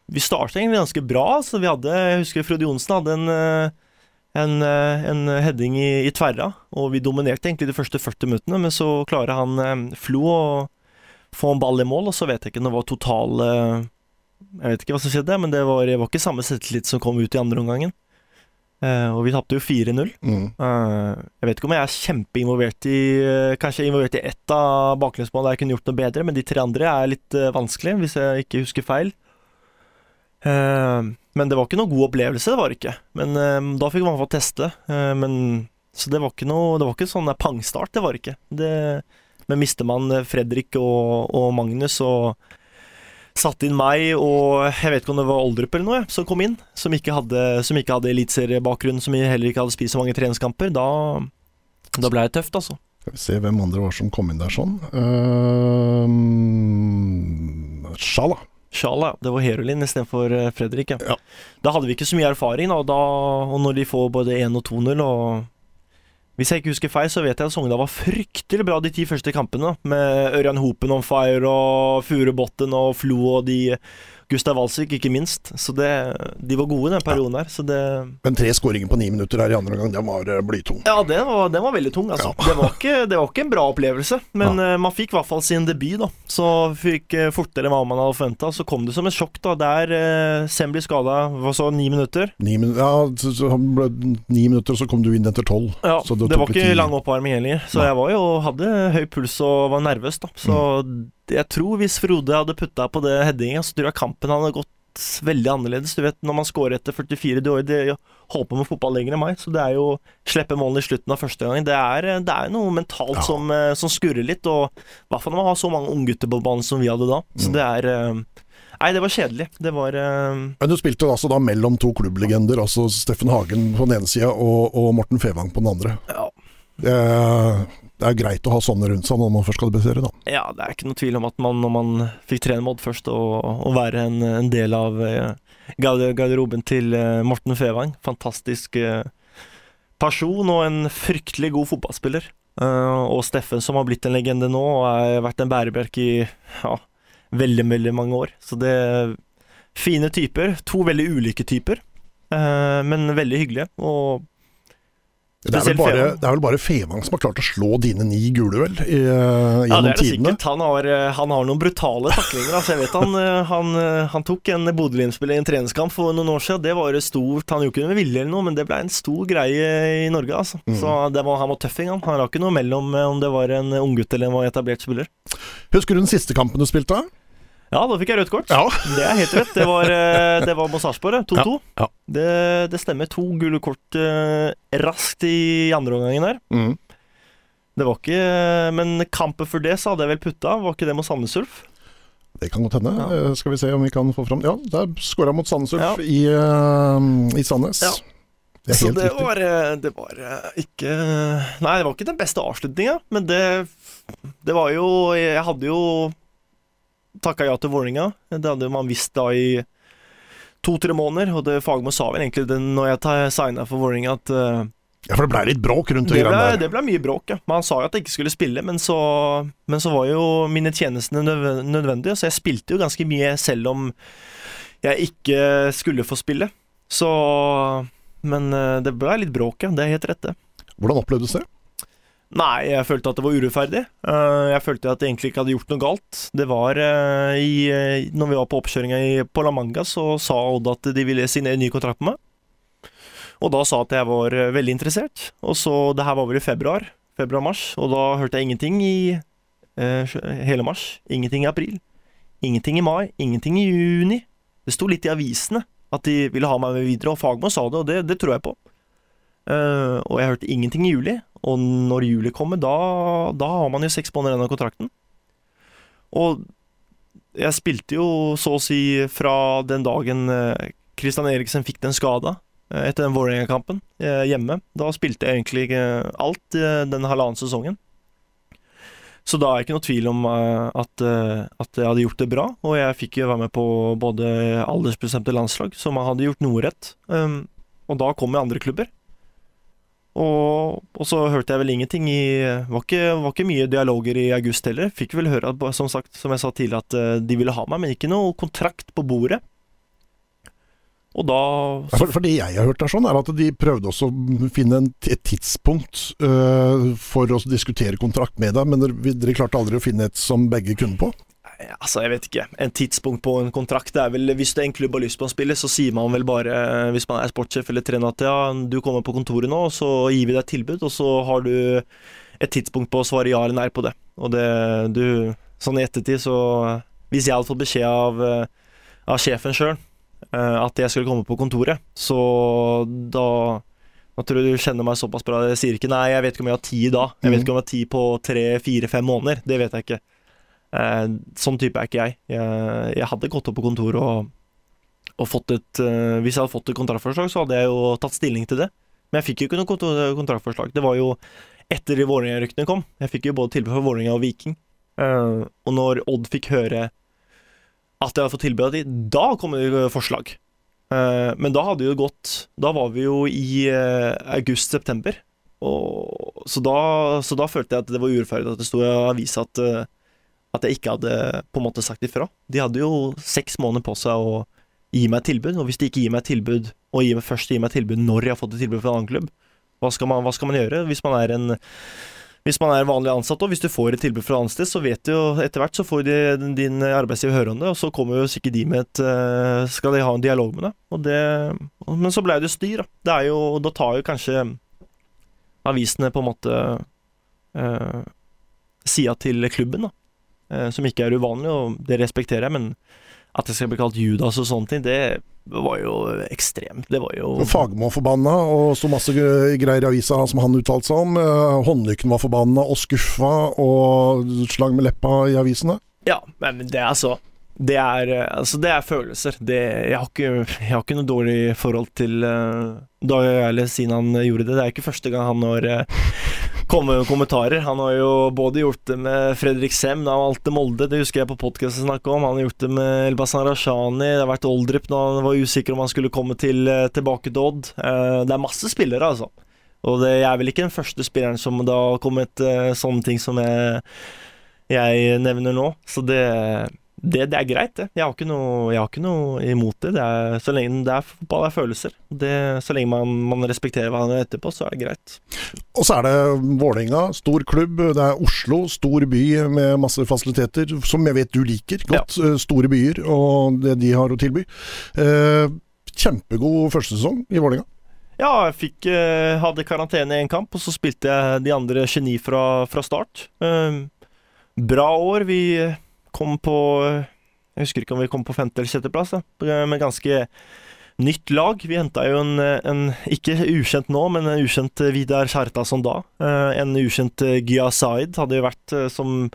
Vi starta egentlig ganske bra. Så vi hadde Jeg husker Frode Johnsen hadde en, eh, en, eh, en heading i, i tverra, og vi dominerte egentlig de første 40 minuttene, men så klarer han eh, Flo å få en ball i mål, og så vet jeg ikke om det var total Jeg vet ikke hva som skjedde, men det var, det var ikke samme selvtillit som kom ut i andre omgangen. Og vi tapte jo 4-0.
Mm.
Jeg vet ikke om jeg er kjempeinvolvert i Kanskje er involvert i ett av baklengsmålene der jeg kunne gjort noe bedre, men de tre andre er litt uh, vanskelig, hvis jeg ikke husker feil. Eh, men det var ikke noe god opplevelse, det var det ikke. Men eh, da fikk man få teste. Eh, men, så det var ikke noe Det var ikke sånn pangstart, det var ikke. Det, men mister man Fredrik og, og Magnus og satte inn meg og jeg vet ikke om det var Oldrup eller noe som kom inn, som ikke hadde, som hadde eliteseriebakgrunn, som heller ikke hadde spist så mange treningskamper, da, da ble det tøft, altså.
Skal vi se hvem andre var som kom inn der sånn. Uh, Sjala.
Sjala, ja. Det var Herolin istedenfor uh, Fredrik, ja.
Ja.
Da hadde vi ikke så mye erfaring, og, da, og når de får både 1 og 2-0 og Hvis jeg ikke husker feil, så vet jeg at Sogndal var fryktelig bra de ti første kampene. Med Ørjan Hopen on fire og Furubotn og Flo og de Gustav Walsvik, ikke minst. Så det, de var gode den perioden der. Så det
Men tre skåringer på ni minutter her i andre omgang, den var eh, blytung.
Ja, den var, den var veldig tung, altså. Det, var ikke, det var ikke en bra opplevelse, men ja. man fikk i hvert fall sin debut, da. Så fikk uh, fortere enn hva man hadde forventa. Så kom det som et sjokk, da. Der eh, Sem blir skada, hva så, ni minutter?
Ni, min ja, så, han ble ni minutter, og så kom du inn etter tolv.
Ja,
Så
det, var ikke lang oppvarming heller. Så jeg var jo, hadde høy puls og var nervøs, da. Så jeg tror hvis Frode hadde putta på det headinga, så tror jeg kampen hadde gått veldig annerledes. Du vet, når man scorer etter 44 Du har jo det- holdt på med fotball lenger enn meg, så det er jo slippe målene i slutten av første gang. Det er, det er noe mentalt
Ja.
som, eh, som skurrer litt, og i hvert fall når man har så mange unggutter på banen som vi hadde da. Så
Mm.
det er eh, Nei, det var kjedelig. Det var uh...
Men du spilte altså da mellom to klubblegender, altså Steffen Hagen på den ene sida og, og Morten Fevang på den andre.
Ja.
Er, det er greit å ha sånne rundt seg når man først skal debutere, da.
Ja, det er ikke noe tvil om at man, når man fikk trene Modd først, og, og være en, en del av eh, garderoben til eh, Morten Fevang Fantastisk eh, person og en fryktelig god fotballspiller. Eh, og Steffen, som har blitt en legende nå, og har vært en bærebjelke i ja, veldig, veldig mange år. Så det er fine typer. To veldig ulike typer, eh, men veldig hyggelige. Og
Det er, vel bare, det er vel bare Fevang som har klart å slå dine ni gule, vel, i, uh,
Ja, det er det
tidene.
sikkert. Han har, eh, han har noen brutale taklinger. Altså, jeg vet han, eh, han, han tok en Bodø-Glimt-spiller i en treningskamp for noen år siden. Det var stort Han gjorde ikke med vilje eller noe, men det ble en stor greie i Norge. Altså.
Mm.
Så det var, han var tøffing, han. Han la ikke noe mellom om det var en unggutt eller en etablert spiller.
Husker du den siste kampen du spilte?
Ja, da fikk jeg rødt kort.
Ja.
Det er helt rett. Det var, eh, det var mot Sarpsborg, 2-2.
Ja, ja.
Det, det stemmer. To gule kort eh, raskt i andre omgangen der.
Mm.
Det var ikke Men kampen før det så hadde jeg vel putta. Var ikke det mot Sandnes Ulf?
Det kan godt hende.
Ja.
Eh, Skal vi se om vi kan få fram Ja, der skåra mot Sandnes Ulf i, uh, i Sandnes.
Ja.
Det
Så det
riktig.
var, eh, det var eh, ikke Nei, det var ikke den beste avslutninga, men det Det var jo Jeg hadde jo takka ja til Vålerenga. Det hadde man visst da i to-tre måneder, og det Fagermo sa vel egentlig det når jeg signa for Vålerenga, at uh,
Ja, for det blei litt bråk rundt det
det ble,
der.
det ble mye bråk, ja. Men han sa jo at jeg ikke skulle spille, men så, men så var jo mine tjenester nødvendige, så jeg spilte jo ganske mye selv om jeg ikke skulle få spille. Så Men eh, det ble litt bråk, ja. Det er helt rett, det.
Hvordan opplevdes det?
Nei, jeg følte at det var urettferdig. Eh, Jeg følte at jeg egentlig ikke hadde gjort noe galt. Det var eh, i eh, Når vi var på oppkjøringa på La Manga, så sa Odd at de ville signere ny kontrakt med meg. Og da sa at jeg var veldig interessert. Og så Det her var vel i februar. Februar-mars. Og da hørte jeg ingenting i eh, hele mars. Ingenting i april. Ingenting i mai. Ingenting i juni. Det sto litt i avisene at de ville ha meg med videre, og Fagmo sa det, og det, det tror jeg på. Eh, og jeg hørte ingenting i juli. Og når juli kommer, da, da har man jo seks måneder igjen av kontrakten. Og jeg spilte jo så å si fra den dagen Kristian Eriksen fikk den skada eh, etter den Vålerenga-kampen eh, hjemme. Da spilte jeg egentlig eh, alt eh, den halvannen sesongen. Så da er det ikke noe tvil om eh, at, eh, at jeg hadde gjort det bra. Og jeg fikk jo være med på både aldersbestemte landslag, som hadde gjort noe rett. Um, og da kom jeg andre klubber. Og, og så hørte jeg vel ingenting i var ikke, var ikke mye dialoger i august heller. Fikk vel høre, at, som sagt, som jeg sa tidligere, at eh, de ville ha meg, men ikke noe kontrakt på bordet. Og da
For, for det jeg har hørt er sånn, er at de prøvde også å finne et tidspunkt uh, for å diskutere kontrakt med deg, men dere, dere klarte aldri å finne et som begge kunne på.
Altså, jeg vet ikke. En tidspunkt på en kontrakt det er vel Hvis det er en klubb har lyst på en spiller, så sier man vel bare, eh, hvis man er sportssjef eller trener, at ja, du kommer på kontoret nå, og så gir vi deg et tilbud, og så har du et tidspunkt på å svare ja eller nei på det. Og det du Sånn i ettertid, så Hvis jeg hadde fått beskjed av, eh, av sjefen sjøl at jeg skulle komme på kontoret, så da nå tror jeg du kjenner meg såpass bra. Jeg sier ikke nei, jeg vet ikke om jeg har tid da. Jeg vet
Mhm.
ikke om jeg har tid på tre, fire, fem måneder. Det vet jeg ikke. Eh, sånn type er ikke jeg. jeg. Jeg hadde gått opp på kontoret og, og fått et eh, Hvis jeg hadde fått et kontraktforslag, så hadde jeg jo tatt stilling til det. Men jeg fikk jo ikke noe kont- kontraktforslag. Det var jo etter Vålerenga-ryktene kom. Jeg fikk jo både tilbud fra Vålerenga og Viking. Eh, og når Odd fikk høre at jeg hadde fått tilbud av de, da kom det forslag. Eh, men da hadde jo gått Da var vi jo i eh, august-september. Så, så da følte jeg at det var urettferdig at det sto i avisa at, eh, at jeg ikke hadde på en måte sagt ifra. De hadde jo seks måneder på seg å gi meg et tilbud, og hvis de ikke gir meg et tilbud, og gir meg, først gir meg et tilbud når jeg har fått et tilbud fra en annen klubb, hva skal man, hva skal man gjøre hvis man er en hvis man er vanlig ansatt, og hvis du får et tilbud fra annet sted, så vet du jo etter hvert så får de, din arbeidsgiver høre om det, og så kommer jo sikkert de med et eh, Skal de ha en dialog med deg? Og det, men så ble det styr, da. Det er jo, da tar jo kanskje avisene på en måte eh, sida til klubben, da. Eh, som ikke er uvanlig, og det respekterer jeg, men at det skal bli kalt Judas og sånne ting, det var jo ekstremt. Det var jo
Fagmo forbanna, og sto masse greier i avisa som han uttalte seg om. Eh, håndlykken var forbanna og skuffa, og slang med leppa i avisene.
Ja, men det er så det er, altså det er følelser. Det, jeg, har ikke, jeg, har ikke, noe dårlig forhold til uh, Dag Eile siden han gjorde det. Det er ikke første gang han har uh, kommet kommentarer. Han har jo både gjort det med Fredrik Sem da han valgte Molde, det husker jeg på podkasten snakka om. Han har gjort det med Elbasan Rashani, det har vært Oldrup da han var usikker om han skulle komme til, uh, tilbake til Odd. det er masse spillere, altså. Og det, jeg er vel ikke den første spilleren som da har kommet sånne ting som jeg, jeg nevner nå. Så det det, det, er greit, det. Jeg har ikke noe, har ikke noe imot det. det er, så lenge det er fotball, det er følelser. Det, så lenge man, man respekterer hverandre etterpå, så er det greit.
Og så er det Vålerenga, stor klubb. Det er Oslo, stor by med masse fasiliteter, som jeg vet du liker godt. Ja. Eh, store byer og det de har å tilby. Eh, kjempegod førstesesong i Vålerenga.
Ja, jeg fikk, eh, hadde karantene i én kamp, og så spilte jeg de andre geni fra, fra start. Eh, bra år. Vi kom på Jeg husker ikke om vi kom på femte eller sjetteplass, med ganske nytt lag. Vi henta jo en, en, ikke ukjent nå, men en ukjent Vidar Kjartason da. Eh, en ukjent Gya Zaid hadde jo vært eh, som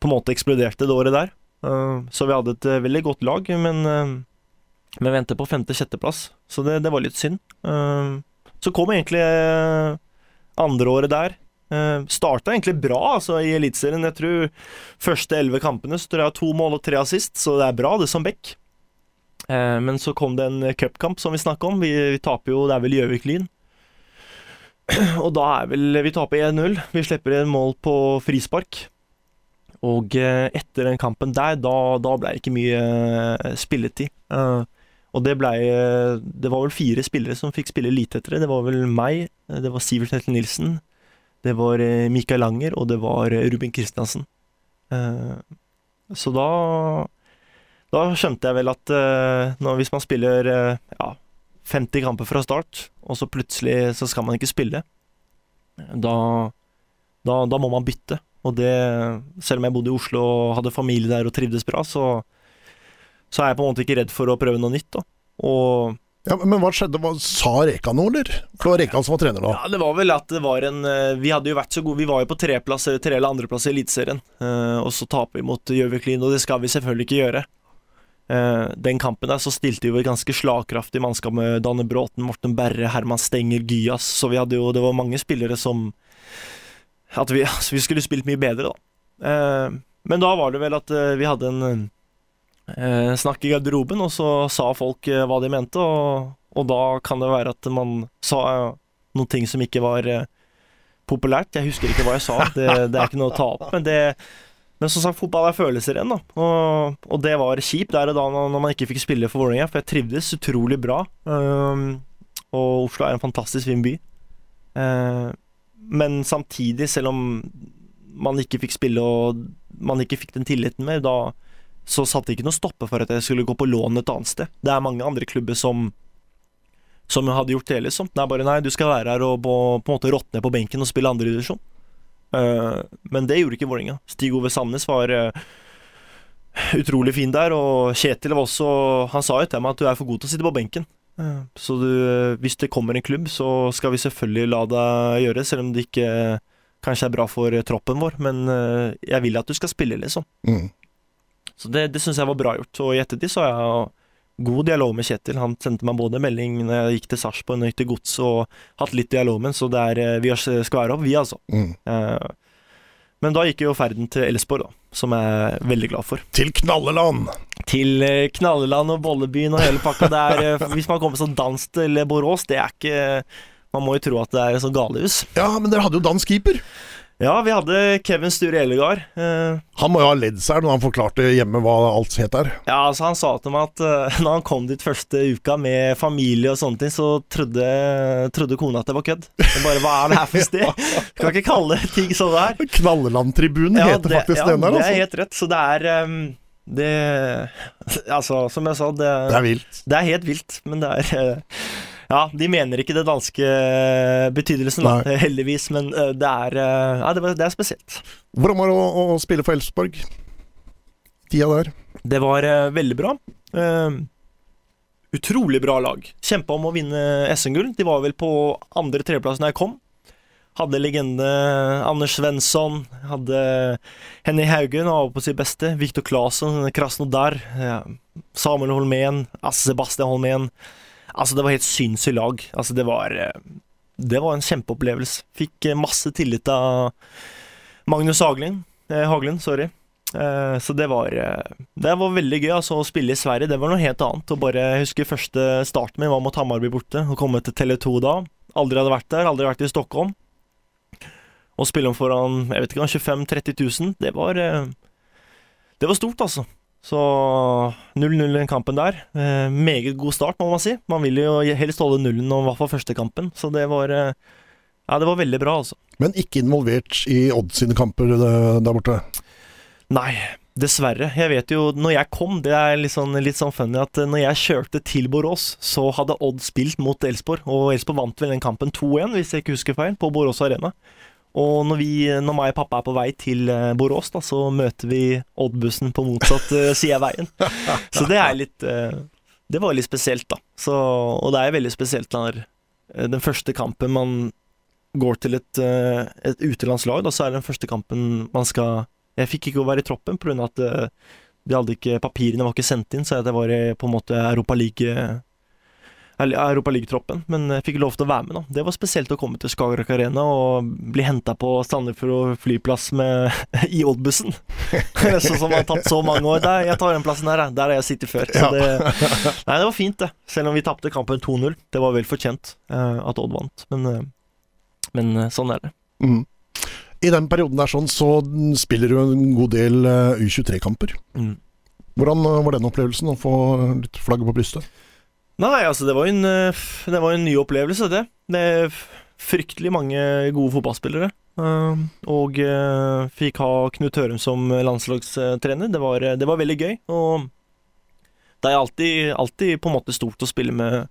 på en måte eksploderte det året der. Eh, så vi hadde et veldig godt lag, men vi venter på femte-sjetteplass, så det, det, var litt synd. Så kom egentlig andre året der. Uh, starta egentlig bra altså, i Eliteserien. Jeg tror første elleve kampene så tror jeg to mål og tre assist, så det er bra, det som back. Uh, men så kom det en cupkamp som vi snakka om. Vi, vi, taper jo, det er vel Gjøvik-Lyn. *clears throat* og da er vel Vi taper 1-0. Vi slipper en mål på frispark. Og uh, etter den kampen der, da, da ble det ikke mye spilletid. og det blei Det var vel fire spillere som fikk spille lite etter det. Det var vel meg, det var Sivert Helte Nilsen, det var eh, Mikael Langer, og det var eh, Ruben Kristiansen. Eh, så da Da skjønte jeg vel at når, hvis man spiller ja, 50 kamper fra start, og så plutselig så skal man ikke spille, da, da, da må man bytte. Og det, selv om jeg bodde i Oslo og hadde familie der og trivdes bra, så, så er jeg på en måte ikke redd for å prøve noe nytt. Da. Og
ja, Men hva skjedde? Hva, sa Reka noe, eller? For det var Reka som var trener da?
Ja, Det var vel at det var en eh, Vi hadde jo vært så gode Vi var jo på treplass eller tre eller andreplass i Eliteserien. Uh, og så taper vi mot Gjøvik-Lyn, og det skal vi selvfølgelig ikke gjøre. Uh, den kampen der så stilte vi jo et ganske slagkraftig mannskap med Danne Bråten, Morten Berre, Herman Stenger, Gyas. Så vi hadde jo Det var mange spillere som At vi, altså, *laughs* vi skulle spilt mye bedre, da. Men da var det vel at vi hadde en eh, snakk i garderoben, og så sa folk eh, hva de mente, og, og, da kan det være at man sa eh, noen ting som ikke var eh, populært. Jeg husker ikke hva jeg sa, *laughs* det, det er ikke noe å ta opp, men det men som sagt, fotball er følelser igjen, da. Og, og, det var kjipt der og da når man ikke fikk spille for Vålerenga, for jeg trivdes utrolig bra. Um, og Oslo er en fantastisk fin by. Uh, men samtidig, selv om man ikke fikk spille og man ikke fikk den tilliten mer, da, så satte det ikke noe stoppe for at jeg skulle gå på lån et annet sted. Det er mange andre klubber som som hadde gjort det, liksom. Det er bare nei, du skal være her og på, på en måte råtne på benken og spille andredivisjon. Uh, eh, men det gjorde ikke Vålerenga. Stig Ove Sandnes var uh, utrolig fin der, og Kjetil var også Han sa jo til meg at du er for god til å sitte på benken. Uh, så du, hvis det kommer en klubb, så skal vi selvfølgelig la deg gjøre selv om det ikke kanskje er bra for troppen vår. Men jeg vil at du skal spille, liksom. Mm. Så det, det syns jeg var bra gjort. Og i ettertid så har jeg god dialog med Kjetil. Han sendte meg både melding når jeg gikk til Sarpsborg og til Gods, og hatt litt dialog med ham, så er, eh, vi skal være opp, vi, altså. Mm. Eh, men da gikk jo ferden til Elsborg, da, som jeg er veldig glad for.
Til Knalleland!
til eh, Knalleland og Bollebyen og hele pakka. Det er, eh, hvis man kommer som dans til Borås, det er ikke Man må jo tro at det er et sånt galehus.
Ja, men dere hadde jo dansk keeper.
Ja, vi hadde Kevin Sture Elegard. Eh,
Han må jo ha ledd seg når han forklarte hjemme hva alt het der.
ja, altså Han sa til meg at eh, *laughs* når han kom dit første uka med familie og sånne ting, så trodde, trodde kona at det var kødd. Det bare, Hva er det her for *laughs* sted? ja. kan ikke kalle ting sånn det her.
Knalleland-tribunen heter
det,
faktisk
ja,
den der,
det er
altså.
helt rett. Så det er um, det *laughs* Altså, som jeg sa, det,
Det er vilt.
det er helt vilt, men det er eh, Ja, de mener ikke det danske betydelsen, da, heldigvis, men eh, det er eh, Ja, det, var- det er spesielt.
Hvordan var det å, å spille for Elfsborg? Tida der.
Det var uh, veldig bra. Uh, utrolig bra lag. Kjempa om å vinne SM-gull. De var vel på andre-tredjeplass da jeg kom. Hadde legende Anders Svensson, hadde Henny Haugen var på sitt beste. Viktor Claesson, Krasnodar, Samuel Holmén, Asse Sebastian Holmén. Altså, det var helt sinnssykt lag. Altså, det var eh, Det var en kjempeopplevelse. Fikk eh, masse tillit av Magnus Haglund. Eh, Haglund, sorry. Eh, Så det var, eh, det var veldig gøy altså, å spille i Sverige. Det var noe helt annet. Og bare, jeg husker første starten min var mot Hammarby borte. Å komme til Tele2 da. Aldri hadde vært der. Aldri vært i Stockholm. Å spille om foran jeg vet ikke, 25 000-30 000, det var Det var stort, altså. Så 0-0 den kampen der. Eh, meget god start, må man si. Man vil jo helst holde nullen, om i hvert fall første kampen. Så det var eh, Ja, det var veldig bra, altså.
Men ikke involvert i Odd sine kamper eh, der borte.
Nei, dessverre. Jeg vet jo, når jeg kom, det er litt sånn, litt sånn funny at eh, når jeg kjørte til Borås, så hadde Odd spilt mot Elsborg, og Elsborg vant vel den kampen 2-1, hvis jeg ikke husker feil, på Borås Arena. Og når, vi, når meg og pappa er på vei til eh, Borås, da, så møter vi Odd-bussen på motsatt eh, side av veien. Så det er litt eh, Det var litt spesielt, da. Så, og det er veldig spesielt når den første kampen man går til et, et utenlandslag, da, så er det den første kampen man skal Jeg fikk ikke å være i troppen pga. at de hadde ikke papirene var ikke sendt inn, så jeg var på en måte Europa League eller Europa League-troppen, men jeg fikk lov til å være med. da. Det var spesielt å komme til Skagerrak Arena og bli henta på Sandefjord flyplass med, *laughs* i Odd-bussen. *laughs* sånn som har tatt så mange år. Der, jeg tar den plassen her, der har jeg sittet før. Så det, nei, det var fint, det. Selv om vi tapte kampen 2-0. Det var vel fortjent uh, at Odd vant, men, uh, men uh, sånn er det.
Mm. I den perioden der sånn, så spiller du en god del eh, U23-kamper.
Mm.
Hvordan eh, var den opplevelsen, å få litt flagget på brystet?
Nei, altså, det var en, eh, det var en ny opplevelse, det. Det er fryktelig mange gode fotballspillere. Eh, og eh, fikk ha Knut Hørum som landslagstrener. Det var, det var veldig gøy. Og det er alltid, alltid på en måte stort å spille med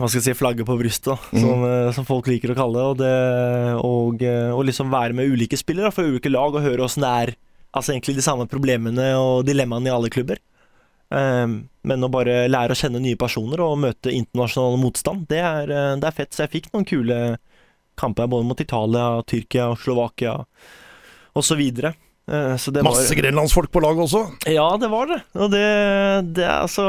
hva skal jeg si, flagget på brystet,
Mhm.
som, eh, som folk liker å kalle det. Og, det og, og liksom være med ulike spillere fra ulike lag og høre åssen det er. Altså egentlig de samme problemene og dilemmaene i alle klubber. Um, men å bare lære å kjenne nye personer og møte internasjonal motstand, det er, eh, det er fett. Så jeg fikk noen kule kamper både mot Italia, Tyrkia, Slovakia osv. Så det var
Masse grenlandsfolk på laget også.
Ja, det var det. Og det, det er altså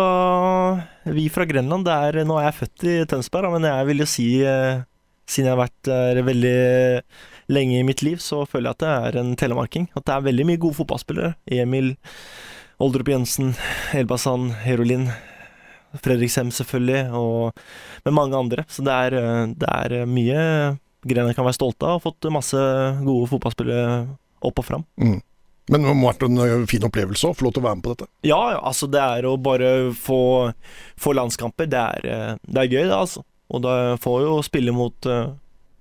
Vi fra Grenland, det er Nå er jeg født i Tønsberg, men jeg vil jo si eh, Siden jeg har vært der veldig lenge i mitt liv, så føler jeg at det er en telemarking. At det er veldig mye gode fotballspillere. Emil Oldrup Jensen, Elbasan, Herolin, Fredrikshem selvfølgelig, og med mange andre. Så det er, eh, det er mye Grener kan være stolte av. Har fått masse gode fotballspillere opp og fram.
Mm. Men det må ha vært en fin opplevelse å få lov til å være med på dette.
Ja, ja, altså det er å bare få, få landskamper, det er, eh, det er gøy det, altså. Og da får jo spille mot eh,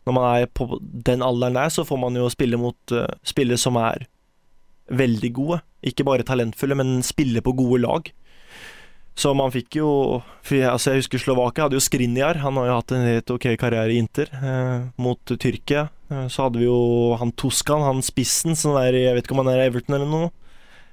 Når man er på den alderen der, så får man jo spille mot eh, spillere som er veldig gode. Ikke bare talentfulle, men spille på gode lag. Så man fikk jo Altså Jeg husker Slovakia hadde jo Skriniar. Han har jo hatt en helt ok karriere i Inter. Eh, mot Tyrkia. Eh, så hadde vi jo han Toskan, han spissen, som er Jeg vet ikke om han er i Everton eller noe.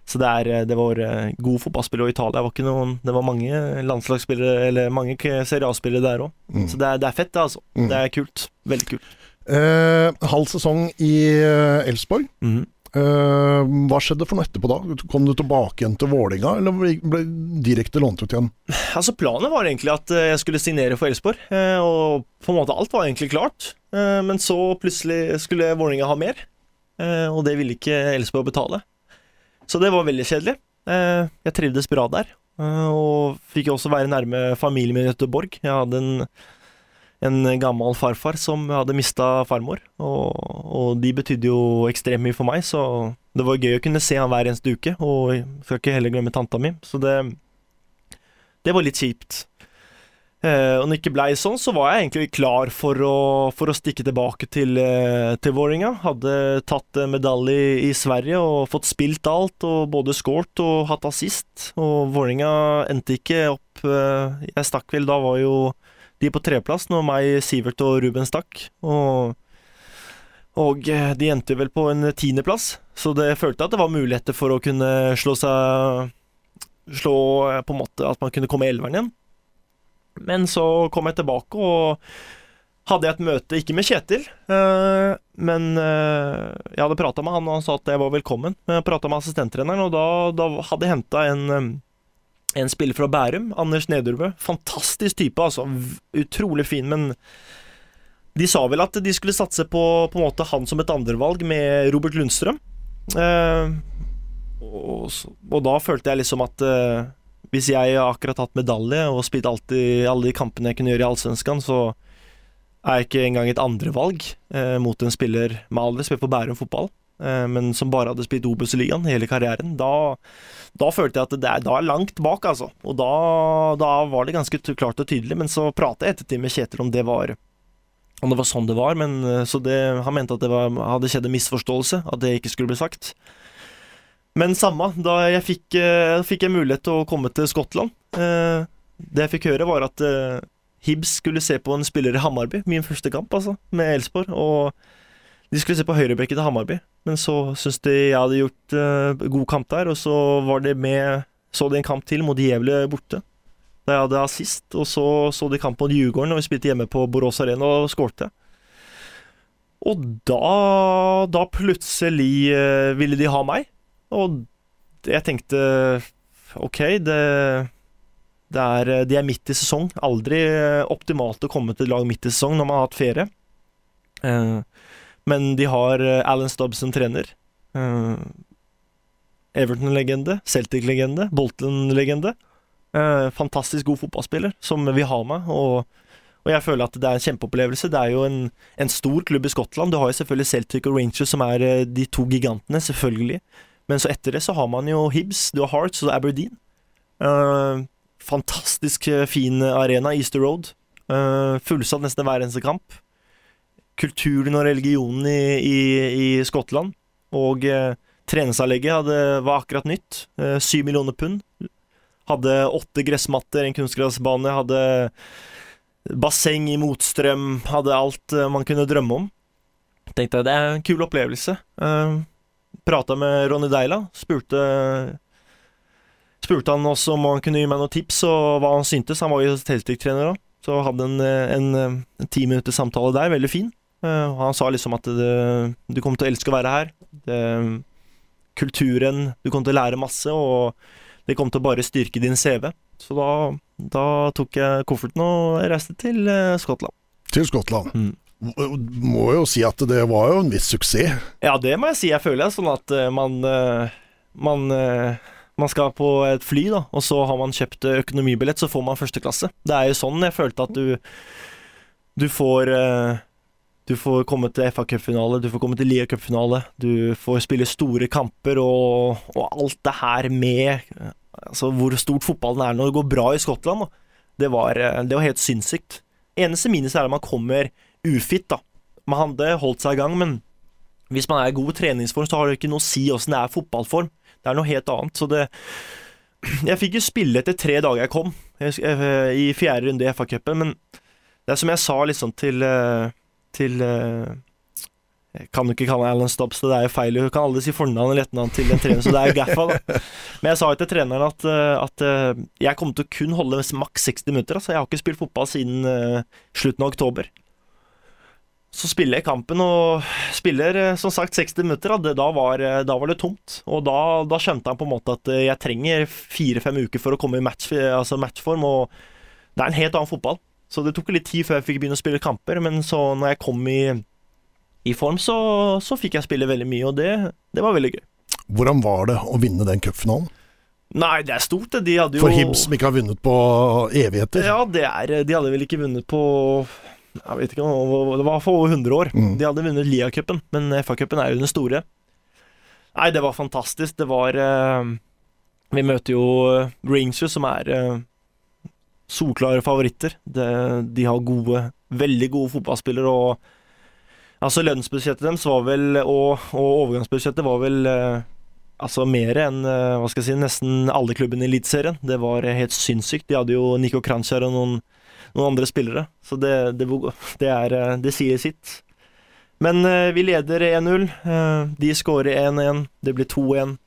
Så det, er, eh, det var eh, gode fotballspillere, og Italia var ikke noen Det var mange landslagsspillere, eller mange serialspillere der òg.
Mm.
Så det er, det er fett, det, altså.
Mm.
Det er kult. Veldig kult.
Eh, halv sesong i Elsborg Elfsborg.
Mhm.
Eh, hva skjedde for noe etterpå da? Kom du tilbake igjen til Vålinga, eller ble, direkte lånt ut igjen?
Altså Planen var egentlig at eh, jeg skulle signere for Elsborg, eh, og på en måte alt var egentlig klart. Men så plutselig skulle Vålinga ha mer, og det ville ikke Elsborg betale. Så det var veldig kjedelig. Jeg trivdes bra der. Og fikk også være nærme familien min i Göteborg. Jeg hadde en, en gammel farfar som hadde mista farmor, og, og, de betydde jo ekstremt mye for meg, så det var gøy å kunne se han hver eneste uke. Og jeg skal ikke heller glemme tanta mi, så det, det var litt kjipt. Eh, og når det ikke blei sånn, så var jeg egentlig klar for å, for å stikke tilbake til, eh, til Vålerenga. Hadde tatt medalje i, Sverige og fått spilt alt, og både scoret og hatt assist. Og Vålerenga endte ikke opp eh, Jeg stakk vel, da var jo de på treplass når meg, Sivert og Ruben stakk. Og, og eh, de endte vel på en tiendeplass, så det følte at det var muligheter for å kunne slå seg Slå eh, på en måte at man kunne komme i elveren igjen. Men så kom jeg tilbake og hadde jeg et møte, ikke med Kjetil, øh, men jeg hadde prata med han, og han sa at jeg var velkommen. Jeg prata med assistenttreneren, og da, da hadde jeg henta en, en spiller fra Bærum, Anders Nederbø. Fantastisk type, altså. Utrolig fin, men de sa vel at de skulle satse på, på en måte han som et andrevalg med Robert Lundstrøm. Eh, og, og, da følte jeg liksom at eh, hvis jeg har akkurat hatt medalje og spilt alltid alle de kampene jeg kunne gjøre i Allsvenskan, så er jeg ikke engang et andrevalg eh, mot en spiller med alder. Spiller på Bærum fotball, men som bare hadde spilt Obos-ligaen hele karrieren. Da, da, følte jeg at det er, da er langt bak, altså. Og da, da, var det ganske klart og tydelig. Men så pratet jeg ettertid med Kjetil om det var om det var sånn det var, men eh, så det, han mente at det var, hadde skjedd en misforståelse, at det ikke skulle bli sagt. Men samme, da jeg fikk, uh, fikk jeg mulighet til å komme til Skottland. Det jeg fikk høre, var at Hibs skulle se på en spiller i Hammarby, min første kamp, altså, med Elsborg. Og de skulle se på høyrebekken til Hammarby, men så syntes de jeg hadde gjort god kamp der, og så var det med Så de en kamp til mot Gjevle borte, da jeg hadde assist, og så så de kamp mot Djurgården, og vi spilte hjemme på Borås Arena og skårte. Og da, da plutselig ville de ha meg. Og jeg tenkte OK, det, det er, de er midt i sesong. Aldri optimalt å komme til lag midt i sesong når man har hatt ferie. Eh, men de har eh, Alan Stubbs som trener. Eh, Everton-legende, Celtic-legende, Bolton-legende. fantastisk god fotballspiller som vi har med. Og, og, jeg føler at det er en kjempeopplevelse. Det er jo en, en stor klubb i Skottland. Du har jo selvfølgelig Celtic og Rangers, som er de to gigantene, selvfølgelig. Men så etter det så har man jo Hibs, du har Hearts og Aberdeen. Uh, fantastisk eh, fin arena, Easter Road. Uh, fullsatt nesten hver eneste kamp. Kulturen og religionen i, i, i Skottland. Og eh, treningsanlegget var akkurat nytt. Syv eh, millioner pund. Hadde åtte gressmatter, en kunstgressbane, hadde basseng i motstrøm, hadde alt man kunne drømme om. Tenkte jeg, Det er en kul opplevelse. Uh, prata med Ronny Deila. Spurte Spurte han også om han kunne gi meg noen tips og hva han syntes. Han var jo Celtic-trener. Så hadde en, en, en ti minutters samtale der, veldig fin. Uh, han sa liksom at det, du kommer til å elske å være her. Det, kulturen Du kommer til å lære masse, og det kommer til å bare styrke din CV. Så da, da tok jeg kofferten og reiste til uh, Skottland.
Til Skottland. Mm må jo si at det var jo en viss suksess.
Ja, det må jeg si. Jeg føler det sånn at uh, man, man, man skal på et fly, da, og så har man kjøpt økonomibillett, så får man første klasse. Det er jo sånn jeg følte at du Du får Du får komme til FA-cupfinale, du får komme til Lia-cupfinale, du får spille store kamper og, og, alt det her med Altså hvor stort fotballen er når det går bra i Skottland. Det var, det var helt sinnssykt. Eneste minus er at man kommer ufit, da. Man hadde holdt seg i gang, men hvis man er i god treningsform, så har det ikke noe å si åssen det er fotballform. Det er noe helt annet. Så det Jeg fikk jo spille etter tre dager jeg kom, i fjerde runde i FA-cupen, men det er som jeg sa liksom til eh, Til eh, jeg kan jo ikke kalle han Alan Stubbs, det er jo feil. Du kan aldri si fornavn eller etternavn til en trener, så det er Gaffa, da. Men jeg sa jo til treneren at, eh, at jeg kommer til å kun holde maks 60 minutter. Altså, jeg har ikke spilt fotball siden slutten av oktober. Så spiller jeg kampen, og spiller eh, som sagt 60 minutter. Da var, eh, da var det tomt. Og da, da, skjønte han på en måte at eh, jeg trenger fire-fem uker for å komme i match, altså matchform. Og det er en helt annen fotball. Så det tok litt tid før jeg fikk begynne å spille kamper. Men så når jeg kom i, i form, så, så, fikk jeg spille veldig mye, og det, det, var veldig gøy.
Hvordan var det å vinne den cupfinalen?
Nei, det er stort, det. De hadde jo
For Hibs som ikke har vunnet på evigheter.
Ja, det er De hadde vel ikke vunnet på Jeg vet ikke, det var for over 100 år.
Mm.
De hadde vunnet Lia-cupen, men FA-cupen er jo den store. Nei, det var fantastisk. Det var eh, Vi møter jo eh, som er eh, solklare favoritter. De, de har gode, veldig gode fotballspillere, og Altså, lønnsbudsjettet deres var vel, og, og overgangsbudsjettet var vel eh, Altså mer enn eh, hva skal jeg si, nesten alle klubbene i Eliteserien. Det var helt sinnssykt. De hadde jo Nico Kranjčar og noen, noen andre spillere, så det, det, det, er, eh, det sier sitt. Men vi leder 1-0. Eh, de skårer 1-1. Det blir 2-1.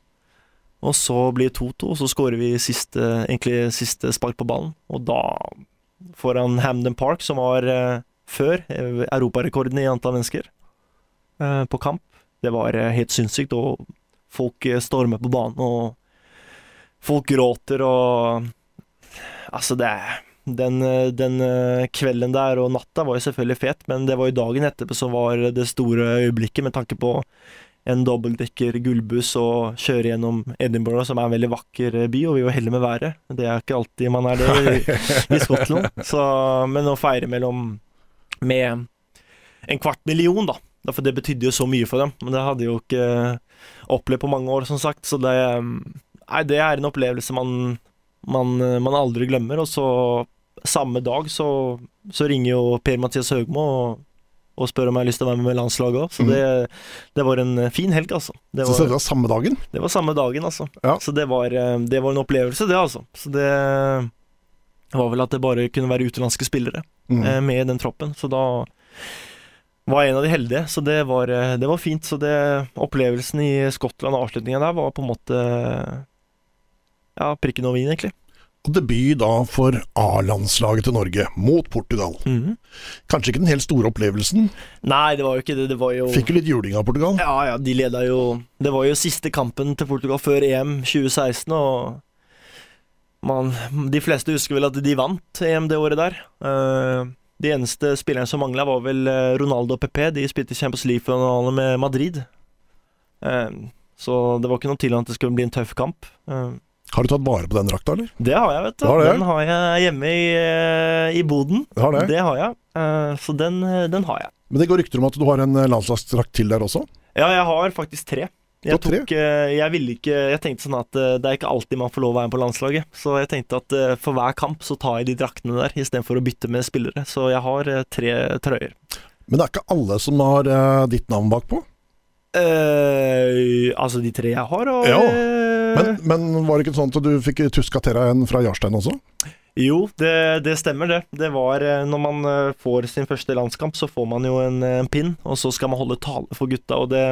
Og så blir det 2-2, og så skårer vi siste, egentlig siste spark på ballen. Og da, foran Hamden Park, som var eh, før eh, europarekorden i antall mennesker eh, på kamp, det var eh, helt sinnssykt. Og folk eh, stormer på banen, og folk gråter og Altså, det den, eh, den kvelden der og natta var jo selvfølgelig fet, men det var jo dagen etterpå som var det store øyeblikket, med tanke på en dobbeltdekker gullbuss og kjøre gjennom Edinburgh, som er en veldig vakker eh, by, og vi var heldige med været. Det er ikke alltid man er det i, *laughs* i Skottland. Så, men å feire mellom med en kvart million, da. For det betydde jo så mye for dem. Men det hadde jo ikke opplevd på mange år, som sagt. Så det, nei, det er en opplevelse man, man, man aldri glemmer. Og så samme dag så, så ringer jo Per-Mathias Høgmo og, og spør om jeg har lyst til å være med med landslaget òg. Så
Mhm.
det, det var en fin helg, altså. Det
Så det
var,
var samme dagen?
det var samme dagen, altså.
Ja.
Så det var, eh, det var en opplevelse, det, altså. Så det var vel at det bare kunne være utenlandske spillere
Mm.
eh, med i den troppen. Så da var jeg en av de heldige, så det var, eh, det var fint. Så det, opplevelsen i Skottland og avslutninga der var på en måte ja, prikken over i-en, egentlig.
Og debut da for A-landslaget til Norge, mot Portugal.
Mhm.
Kanskje ikke den helt store opplevelsen.
Nei, det var jo ikke det. Det var jo
Fikk jo litt juling av Portugal.
Ja, ja, de leda jo Det var jo siste kampen til Portugal før EM 2016, og man, de fleste husker vel at de vant EM det året der. Uh, de eneste spillerne som mangla, var vel eh, Ronaldo og PP. De spilte Champions League-finale med Madrid. Uh, så det var ikke noe til at det skulle bli en tøff kamp. Eh,
Har du tatt vare på den drakta, eller?
det har jeg, vet du.
Har?
Den har jeg hjemme i, eh, i boden.
Har det.
Det har jeg. Eh, så den, eh, den har jeg.
Men det går rykter om at du har en landslagsdrakt til der også?
Ja, jeg har faktisk tre. Jeg, tok, jeg ville ikke Jeg tenkte sånn at det er ikke alltid man får lov å være med på landslaget. Så jeg tenkte at for hver kamp så tar jeg de draktene der, istedenfor å bytte med spillere. Så jeg har tre trøyer.
Men det er ikke alle som har ditt navn bakpå?
Eh, altså de tre jeg har, og
Ja, Men, men var det ikke sånn at du fikk tuska deg en fra Jarstein også?
Jo, det, det stemmer det. Det var eh, Når man eh, får sin første landskamp, så får man jo en, eh, en pinn, og så skal man holde tale for gutta, og det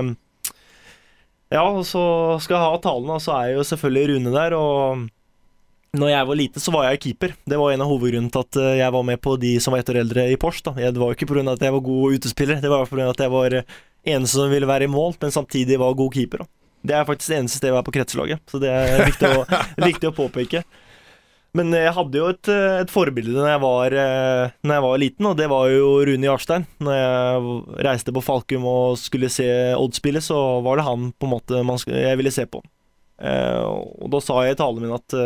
Ja, og så skal jeg ha talen, og så er jo selvfølgelig Rune der, og når jeg var lite, så var jeg keeper. Det var en av hovedgrunnene til at eh, jeg var med på de som var ett år eldre i Porsche. Da. Det var jo ikke pga. at jeg var god utespiller, det var pga. at jeg var eh, eneste som ville være i mål, men samtidig var god keeper. Da. Det er faktisk det eneste stedet jeg er på kretslaget, så det er viktig å, *laughs* viktig å påpeke. Men jeg hadde jo et, eh, et forbilde når jeg, var, eh, når jeg var liten, og det var jo Rune Jarstein. Når jeg reiste på Falkum og skulle se Odd spille, så var det han på en måte man, jeg ville se på. Eh, og da sa jeg i talen min at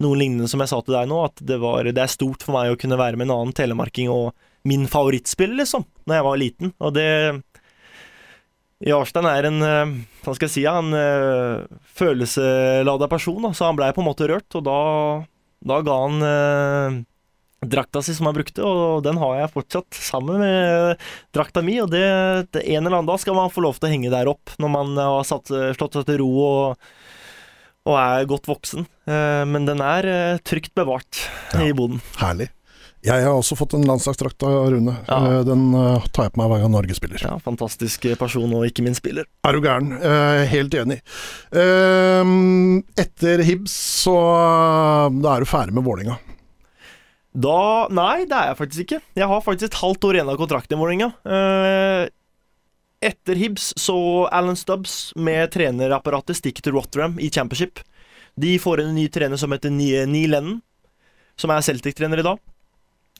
noe lignende som jeg sa til deg nå, at det, var, det er stort for meg å kunne være med en annen telemarking og min favorittspiller, liksom, når jeg var liten. Og det Jarstein er en eh, hva skal jeg si, en uh, følelseslada person, da, så han blei på en måte rørt. Og da, da ga han eh, drakta si som han brukte, og den har jeg fortsatt sammen med drakta mi. Og det, det en eller annen dag skal man få lov til å henge der opp, når man har satt, slått seg til ro og, og er godt voksen. Eh, men den er eh, trygt bevart
Ja.
i boden.
Herlig. Jeg har også fått en landslagsdrakt av Rune.
Ja.
Eh, Den eh, tar jeg på meg hver gang Norge spiller.
Ja, fantastisk person, og ikke minst spiller.
Er du gæren? Eh, helt enig. Eh, etter Hibs så da er du ferdig med Vålinga.
Da Nei, det er jeg faktisk ikke. Jeg har faktisk et halvt år igjen av kontrakten i Vålerenga. Etter Hibs så Alan Stubbs med trenerapparatet stikker til Rotterdam i Championship. De får en ny trener som heter Neil Lennon, som er Celtic-trener i dag.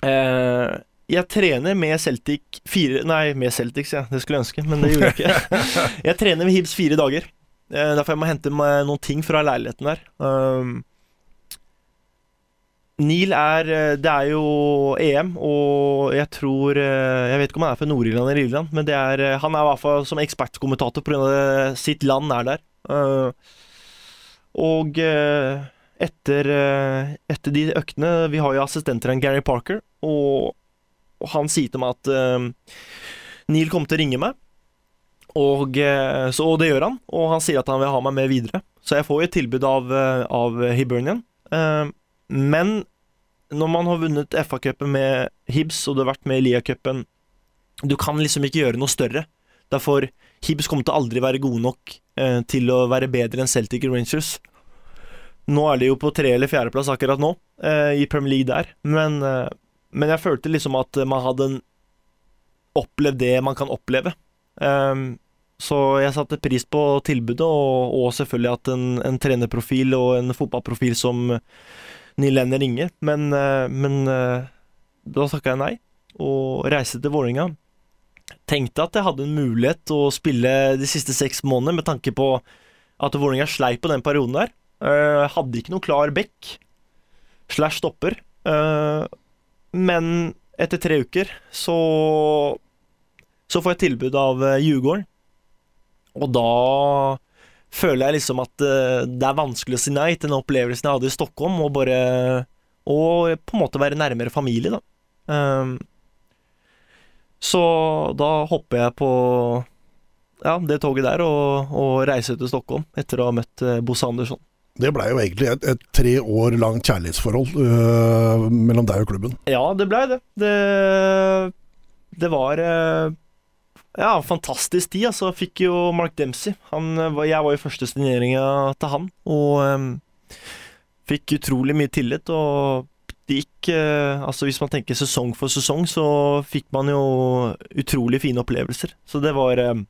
Eh, jeg trener med Celtic fire Nei, med Celtics, ja. Det skulle jeg ønske, men det gjorde jeg ikke. *laughs* Jeg trener med Hibs fire dager. Eh, derfor jeg må hente meg noen ting fra leiligheten der. Um, Neil er eh, Det er jo EM, og jeg tror eh, Jeg vet ikke om han er fra Nord-Irland eller Irland, men det er, han er i hvert fall som ekspertkommentator pga. sitt land er der. Uh, og uh, etter, uh, etter de øktene Vi har jo assistenter enn Gary Parker, og, og, han sier til meg at Neil kommer til å ringe meg. Og, så, og det gjør han, og han sier at han vil ha meg med videre. Så jeg får jo et tilbud av, av Hibernian. Men når man har vunnet FA-cupen med Hibs, og du har vært med i Lia-cupen Du kan liksom ikke gjøre noe større. Derfor Hibs kommer til å aldri være gode nok eh, til å være bedre enn Celtic Rangers. Nå er de jo på tre- eller fjerdeplass akkurat nå, eh, i Premier League der, men, eh, men, jeg følte liksom at man hadde opplevd det man kan oppleve. Um, så jeg satte pris på tilbudet, og, og selvfølgelig at en, en trenerprofil og en fotballprofil som Neil Lenner ringer, men, eh, men eh, da takka jeg nei, og reiste til Vålerenga. Tenkte at jeg hadde en mulighet å spille de siste seks månedene, med tanke på at Vålerenga sleit på den perioden der. Eh, hadde ikke noe klar back slash stopper. Men etter tre uker så Så får jeg tilbud av Djurgården. Og da føler jeg liksom at det er vanskelig å si nei til den opplevelsen jeg hadde i Stockholm, og bare Og på en måte være nærmere familie, da. Så da hopper jeg på ja, det toget der og, og reiser til Stockholm etter å ha møtt Bosse Andersson.
Det blei jo egentlig et, et, tre år langt kjærlighetsforhold øh, mellom deg og klubben.
Ja, det blei det. det. Det var øh, ja, fantastisk tid. altså. Fikk jo Mark Dempsey. Han, eh, jeg var jo første signeringa til han. Og øh, fikk utrolig mye tillit. Og det gikk uh, Altså, hvis man tenker sesong for sesong, så fikk man jo utrolig fine opplevelser. Så det var um,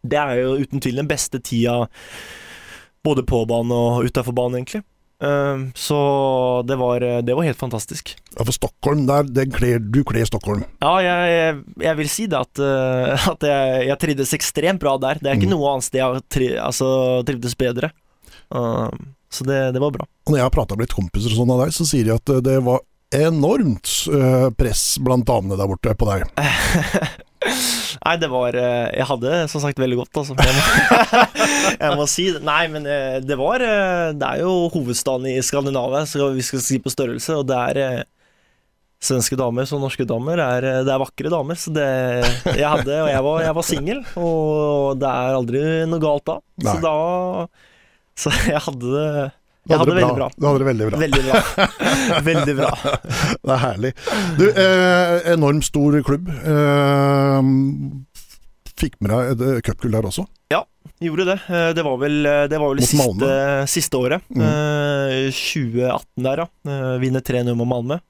Det er jo uten tvil den beste tida både på banen og utafor banen, egentlig. Ehm, så det var, det var, helt fantastisk.
Ja, For Stockholm, der, kler, du kler Stockholm?
Ja, jeg, jeg, vil si det at, eh, *laughs* at jeg, jeg, trivdes ekstremt bra der. Det er ikke mm. noe annet sted jeg tri, altså, trivdes bedre. Uh, så det, det, var bra.
Og Når jeg har prata med litt kompiser og sånn av deg, så sier de at det var enormt uh, press blant damene der borte på deg. *laughs*
Nei, det var eh, Jeg hadde som sagt veldig godt, altså. Jeg må, *laughs* jeg må si det. Nei, men eh, det var eh, Det er jo hovedstaden i Skandinavia, så vi skal si på størrelse, og det er Svenske damer som norske damer er, det er vakre damer. Så det jeg hadde Og jeg var, jeg var singel, og det er aldri noe galt da. Nei. Så da Så *laughs* jeg hadde det jeg hadde, det veldig bra.
Du hadde det veldig bra.
Veldig bra. *laughs* veldig bra.
det er herlig. Du, eh, enormt stor klubb. Eh, fikk med deg et cupgull der også?
Ja, gjorde det. Eh, det var vel, eh, det var vel siste, siste, året. Mm. Eh, 2018 der, ja. Eh, vinner 3-0 mot Malmö.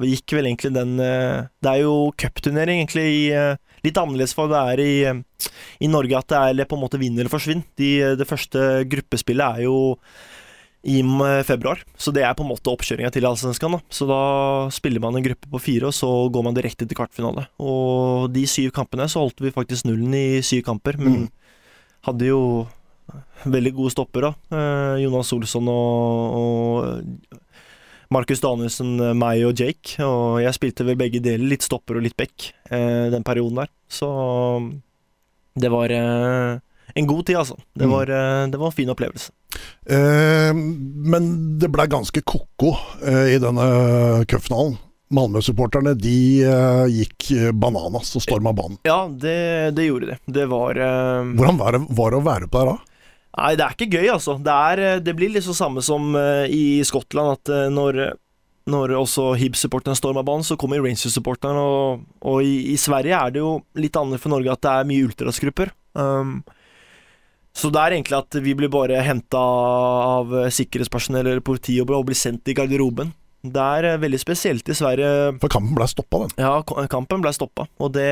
Det gikk vel egentlig den Det er jo cupturnering, egentlig, i, litt annerledes for det er i, i Norge at det er på en måte vinn eller forsvinn. De, det første gruppespillet er jo i februar. Så det er på en måte oppkjøringa til Allsvenskan. Så da spiller man en gruppe på fire, og så går man direkte til kvartfinale. Og de syv kampene så holdt vi faktisk nullen i syv kamper, men mm. hadde jo veldig gode stopper, da. Eh, Jonas Olsson og, og Markus Danielsen, meg og Jake. Og jeg spilte vel begge deler, litt stopper og litt back, eh, den perioden der. Så det var eh, en god tid, altså. Det mm. var, mm. det var en fin opplevelse.
Eh, men det ble ganske ko-ko eh, i denne cupfinalen. Malmö-supporterne de eh, gikk bananas og storma banen.
Ja, det, det, gjorde de. Det var uh,
Hvordan var det, var det, å være på der da?
Nei, Det er ikke gøy, altså. Det, er, det blir liksom samme som uh, i Skottland, at når, når også Hibs-supporterne stormer banen, så kommer Rangers-supporterne. Og, og i, i, Sverige er det jo litt annerledes for Norge at det er mye ultrasgrupper. Um, så det er egentlig at vi blir bare henta av sikkerhetspersonell eller politi og blir sendt i garderoben. Det er eh, veldig spesielt i Sverige.
For kampen ble stoppa, den?
Ja, kampen ble stoppa. Og det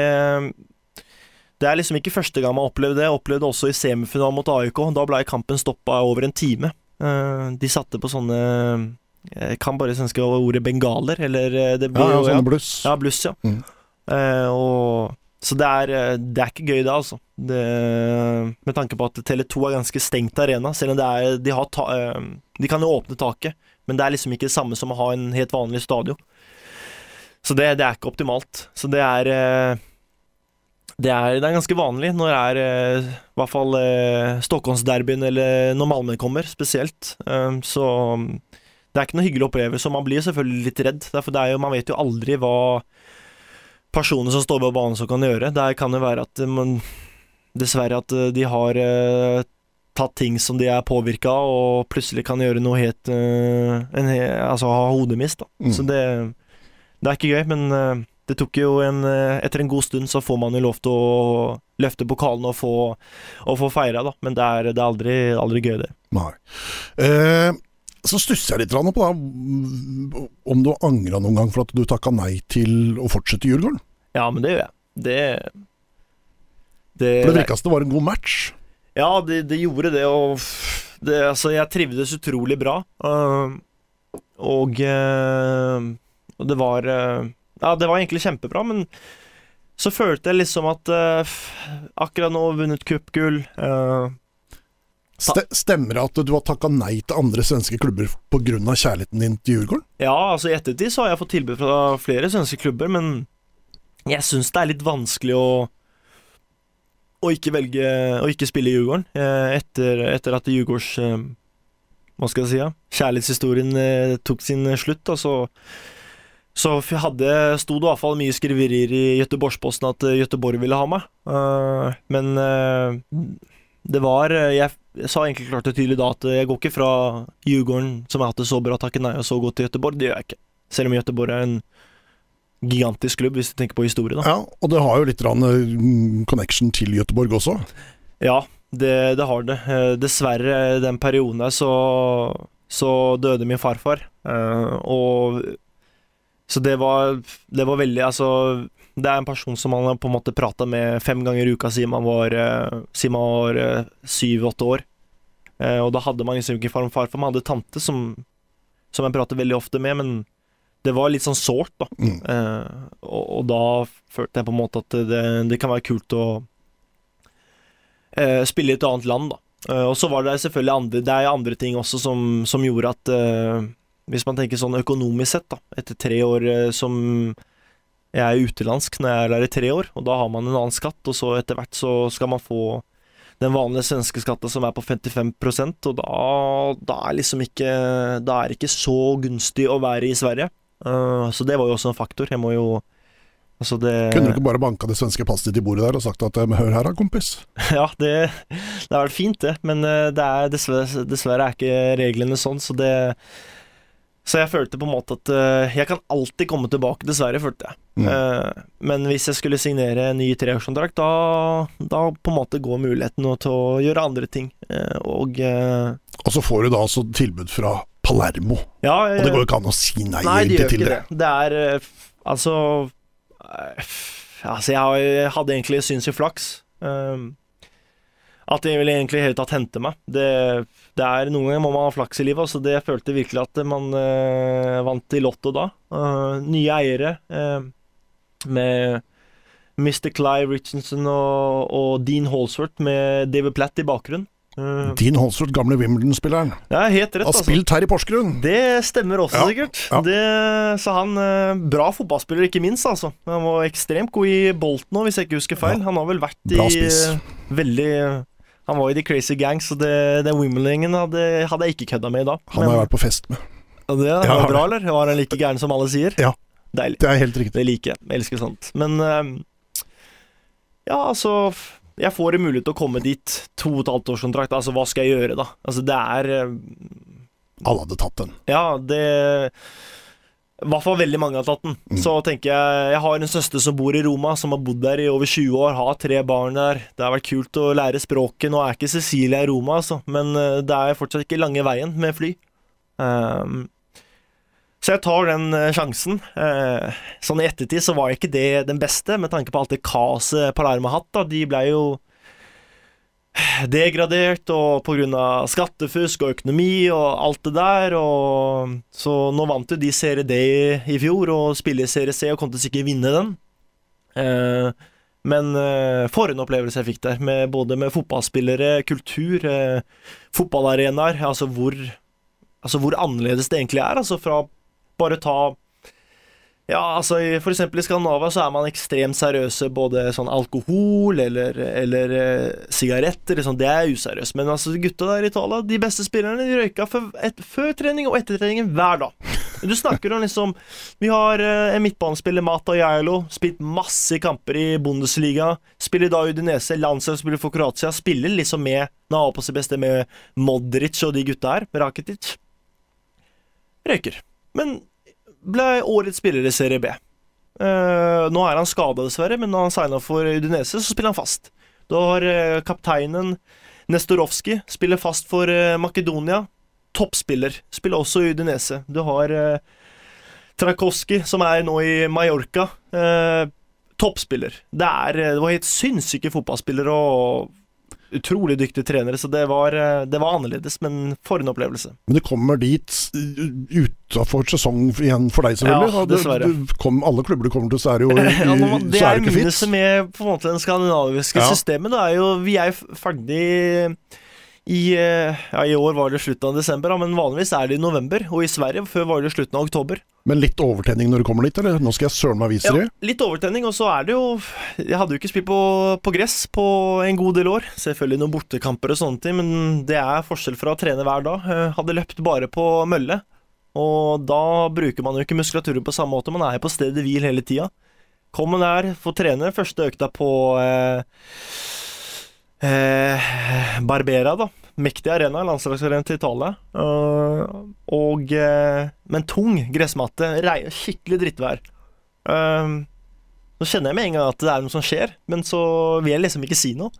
Det er liksom ikke første gang man opplevde det. Jeg opplevde det også i semifinalen mot AIK. Da ble kampen stoppa over en time. Eh, de satte på sånne Jeg kan bare svenske ordet bengaler, eller eh, det
blir, Ja, ja sånne bluss.
Ja, bluss, ja. Mm. Og så det er, eh, det er ikke gøy, det, altså. Det, med tanke på at Tele2 er ganske stengt arena. Selv om er, de, ta, eh, de kan jo åpne taket, men det er liksom ikke det samme som å ha en helt vanlig stadion. Så det, det er ikke optimalt. Så det er eh, det er, er, ganske vanlig når det er i hvert fall Stockholmsderbyen eller når Malmö kommer, spesielt. så det er ikke noe hyggelig opplevelse, Så man blir selvfølgelig litt redd. Derfor det er jo, Man vet jo aldri hva personer som står på banen som kan gjøre. Det kan jo være at man Dessverre at eh, de har uh, tatt ting som de er påvirka av, og plutselig kan gjøre noe helt en, Altså ha hodemist, da. Mm. Så det, det, er ikke gøy, men det tok jo en Etter en god stund så får man jo lov til å løfte pokalen og få, og få feira, da. Men det er, det er aldri, aldri, gøy, det.
Nei. Eh, så stusser jeg litt på da, om du angra noen gang for at du takka nei til å fortsette i Djurgården?
Ja, men det gjør jeg. Det,
det For det virka som det var en god match?
Ja, det, det gjorde det, og det, altså, jeg trivdes utrolig bra. og, og uh, det var uh, Ja, det var egentlig kjempebra, men så følte jeg liksom at akkurat nå vunnet cupgull. Uh,
Stemmer det at du har takka nei til andre svenske klubber pga. kjærligheten din til Djurgården?
Ja, altså i ettertid så har jeg fått tilbud fra flere svenske klubber, men jeg syns det er litt vanskelig å å ikke velge å ikke spille i Djurgården eh, etter, etter at Djurgårds eh, Hva skal jeg si? Ja? Kjærlighetshistorien eh, tok sin slutt. Og så, så hadde, sto det fall mye skriverier i Göteborgsposten at Göteborg ville ha meg. Men det var jeg, jeg, sa egentlig klart og tydelig da at jeg går ikke fra Djurgården, som har hatt det så bra, takket nei, og så godt til Gøteborg. Det gjør jeg ikke. Selv om Gøteborg er en gigantisk klubb, hvis du tenker på historie. da.
Ja, Og det har jo litt rann connection til Gøteborg også?
Ja, det, det, har det. Eh, dessverre, den perioden der så, så døde min farfar. Eh, og Så det var, det var veldig Altså det er en person som man på en måte prata med fem ganger i uka siden man var, uh, siden man var syv-åtte år. Uh, og da hadde man liksom ikke far og farfar, man hadde tante som, som jeg prater veldig ofte med, men det var litt sånn sårt, da. Mm. Og, og, da følte jeg på en måte at det, det kan være kult å spille i et annet land, da. og så var det selvfølgelig andre, det er andre ting også som, som gjorde at Hvis man tenker sånn økonomisk sett, da, etter tre år som jeg er utenlandsk når jeg er der i tre år, og da har man en annen skatt, og så etter hvert så skal man få den vanlige svenske skatten som er på 55 og da, da er liksom ikke Da er det ikke så gunstig å være i Sverige. Uh, så det var jo også en faktor. Jeg må jo altså det,
Kunne du ikke bare banka det svenske passet ditt i bordet der og sagt at hør her da, kompis? *laughs*
ja, det, det har vært fint, det. Men uh, det er dessverre, dessverre er ikke reglene sånn, så det så jeg følte på en måte at uh, jeg kan alltid komme tilbake, dessverre, følte jeg. Mm. Uh, men hvis jeg skulle signere en ny treårskontrakt, da, da på en måte går muligheten til å gjøre andre ting. Uh, og
Og så får du da altså tilbud fra Palermo.
Ja,
og det går jo ikke an å si nei,
nei
det til
det. det. Det er altså Altså, jeg hadde egentlig synsig flaks. Uh, at de ville egentlig helt tatt hente meg. Det, det, er Noen ganger må man ha flaks i livet, så det jeg følte virkelig at man uh, vant i Lotto da. Uh, nye eiere uh, med Mr. Clive Richardson og, og, Dean Halsworth med David Platt i bakgrunnen.
Dean Holsworth, gamle Wimbledon-spilleren.
Ja, helt rett
Har altså. spilt her i Porsgrunn.
Det stemmer også, ja, sikkert. Ja. Det, så han Bra fotballspiller, ikke minst. altså Han var ekstremt god i Bolton nå, hvis jeg ikke husker feil. Ja. Han har vel vært i uh, veldig han var i The Crazy Gang, så det, den Wimbledon hadde, hadde, jeg ikke kødda med i dag.
Han har jeg vært på fest med.
Det, var bra, eller? Var han like gæren som alle sier?
Ja.
Deilig.
Det er helt riktig.
Det liker jeg. Jeg elsker sånt. Men um, ja, altså Jeg får en mulighet til å komme dit. To og et halvt års kontrakt. Altså, hva skal jeg gjøre, da? Altså, det er um,
Alle hadde tatt den.
Ja, det i hvert fall veldig mange har tatt den. Mm. Så tenker jeg Jeg har en søster som bor i Roma, som har bodd der i over 20 år, har tre barn der. Det har vært kult å lære språket. Nå er ikke Cecilia i Roma, altså, men eh, det er fortsatt ikke lange veien med fly. Um, så jeg tar den uh, sjansen. Uh, sånn i ettertid så var ikke det den beste, med tanke på alt det kaoset Palermo har hatt. da De ble jo degradert, og pga. skattefusk og økonomi og alt det der. Og så nå vant jo de Serie D i fjor og spiller Serie C og kom til sikkert vinne den. Eh, Men uh, for en opplevelse jeg fikk der, med, både med fotballspillere, kultur, uh, fotballarenaer. Altså hvor, altså hvor annerledes det egentlig er. Altså fra bare ta ja, altså for eksempel i Skandinavia så er man ekstremt seriøse. Både sånn alkohol eller, eller uh, sigaretter. Liksom, det er useriøst. Men altså gutta der i Italia, de beste spillerne, de røyka før, et, før trening og etter trening hver dag. Du snakker om liksom Vi har uh, en midtbanespiller, Mata Jailo, spilt masse kamper i Bundesliga. Spiller da Udinese, landslagsspiller for Kroatia. Spiller liksom med Når på sitt beste med Modric og de gutta her. Rakitic. Røyker. Men ble årets spiller i Serie B. Uh, nå er han skada, dessverre, men når han signa for Udinese, så spiller han fast. Da har uh, kapteinen Nestorovskij, spiller fast for uh, Makedonia. Toppspiller. Spiller også Udinese. Du har Trakowski, som er nå i Mallorca. toppspiller. Det, er, det var helt sinnssyke fotballspillere og utrolig dyktige trenere, så det var, eh, det var, annerledes, men for en opplevelse.
Men det kommer dit eh, utafor sesong igjen for deg, selvfølgelig?
Ja, dessverre.
Du, du kom, alle klubber du kommer til, så er det jo *laughs* i, ja, nå,
Det er, er minuset med på en måte den skandinaviske ja. systemet. Da er jo, vi er ferdig i, eh, ja, I år var det slutten av desember, men vanligvis er det i november. Og i Sverige før var det slutten av oktober.
Men litt overtenning når du kommer dit, eller? Nå skal jeg søren meg vise
ja, Litt overtenning, og så er det jo Jeg hadde jo ikke spilt på, på, gress på en god del år. Selvfølgelig noen bortekamper og sånne ting, men det er forskjell fra å trene hver dag. Jeg hadde løpt bare på mølle, og da bruker man jo ikke muskulaturen på samme måte. Man er jo på stedet hvil hele tida. Kommer der, får trene. Første økta på eh, eh, Barbera, da mektig arena, landslagsarena til Italia. Uh, og, uh, men tung gressmatte. skikkelig drittvær. Uh, kjenner jeg med en gang at det er noe som skjer, men så vil jeg liksom ikke si noe.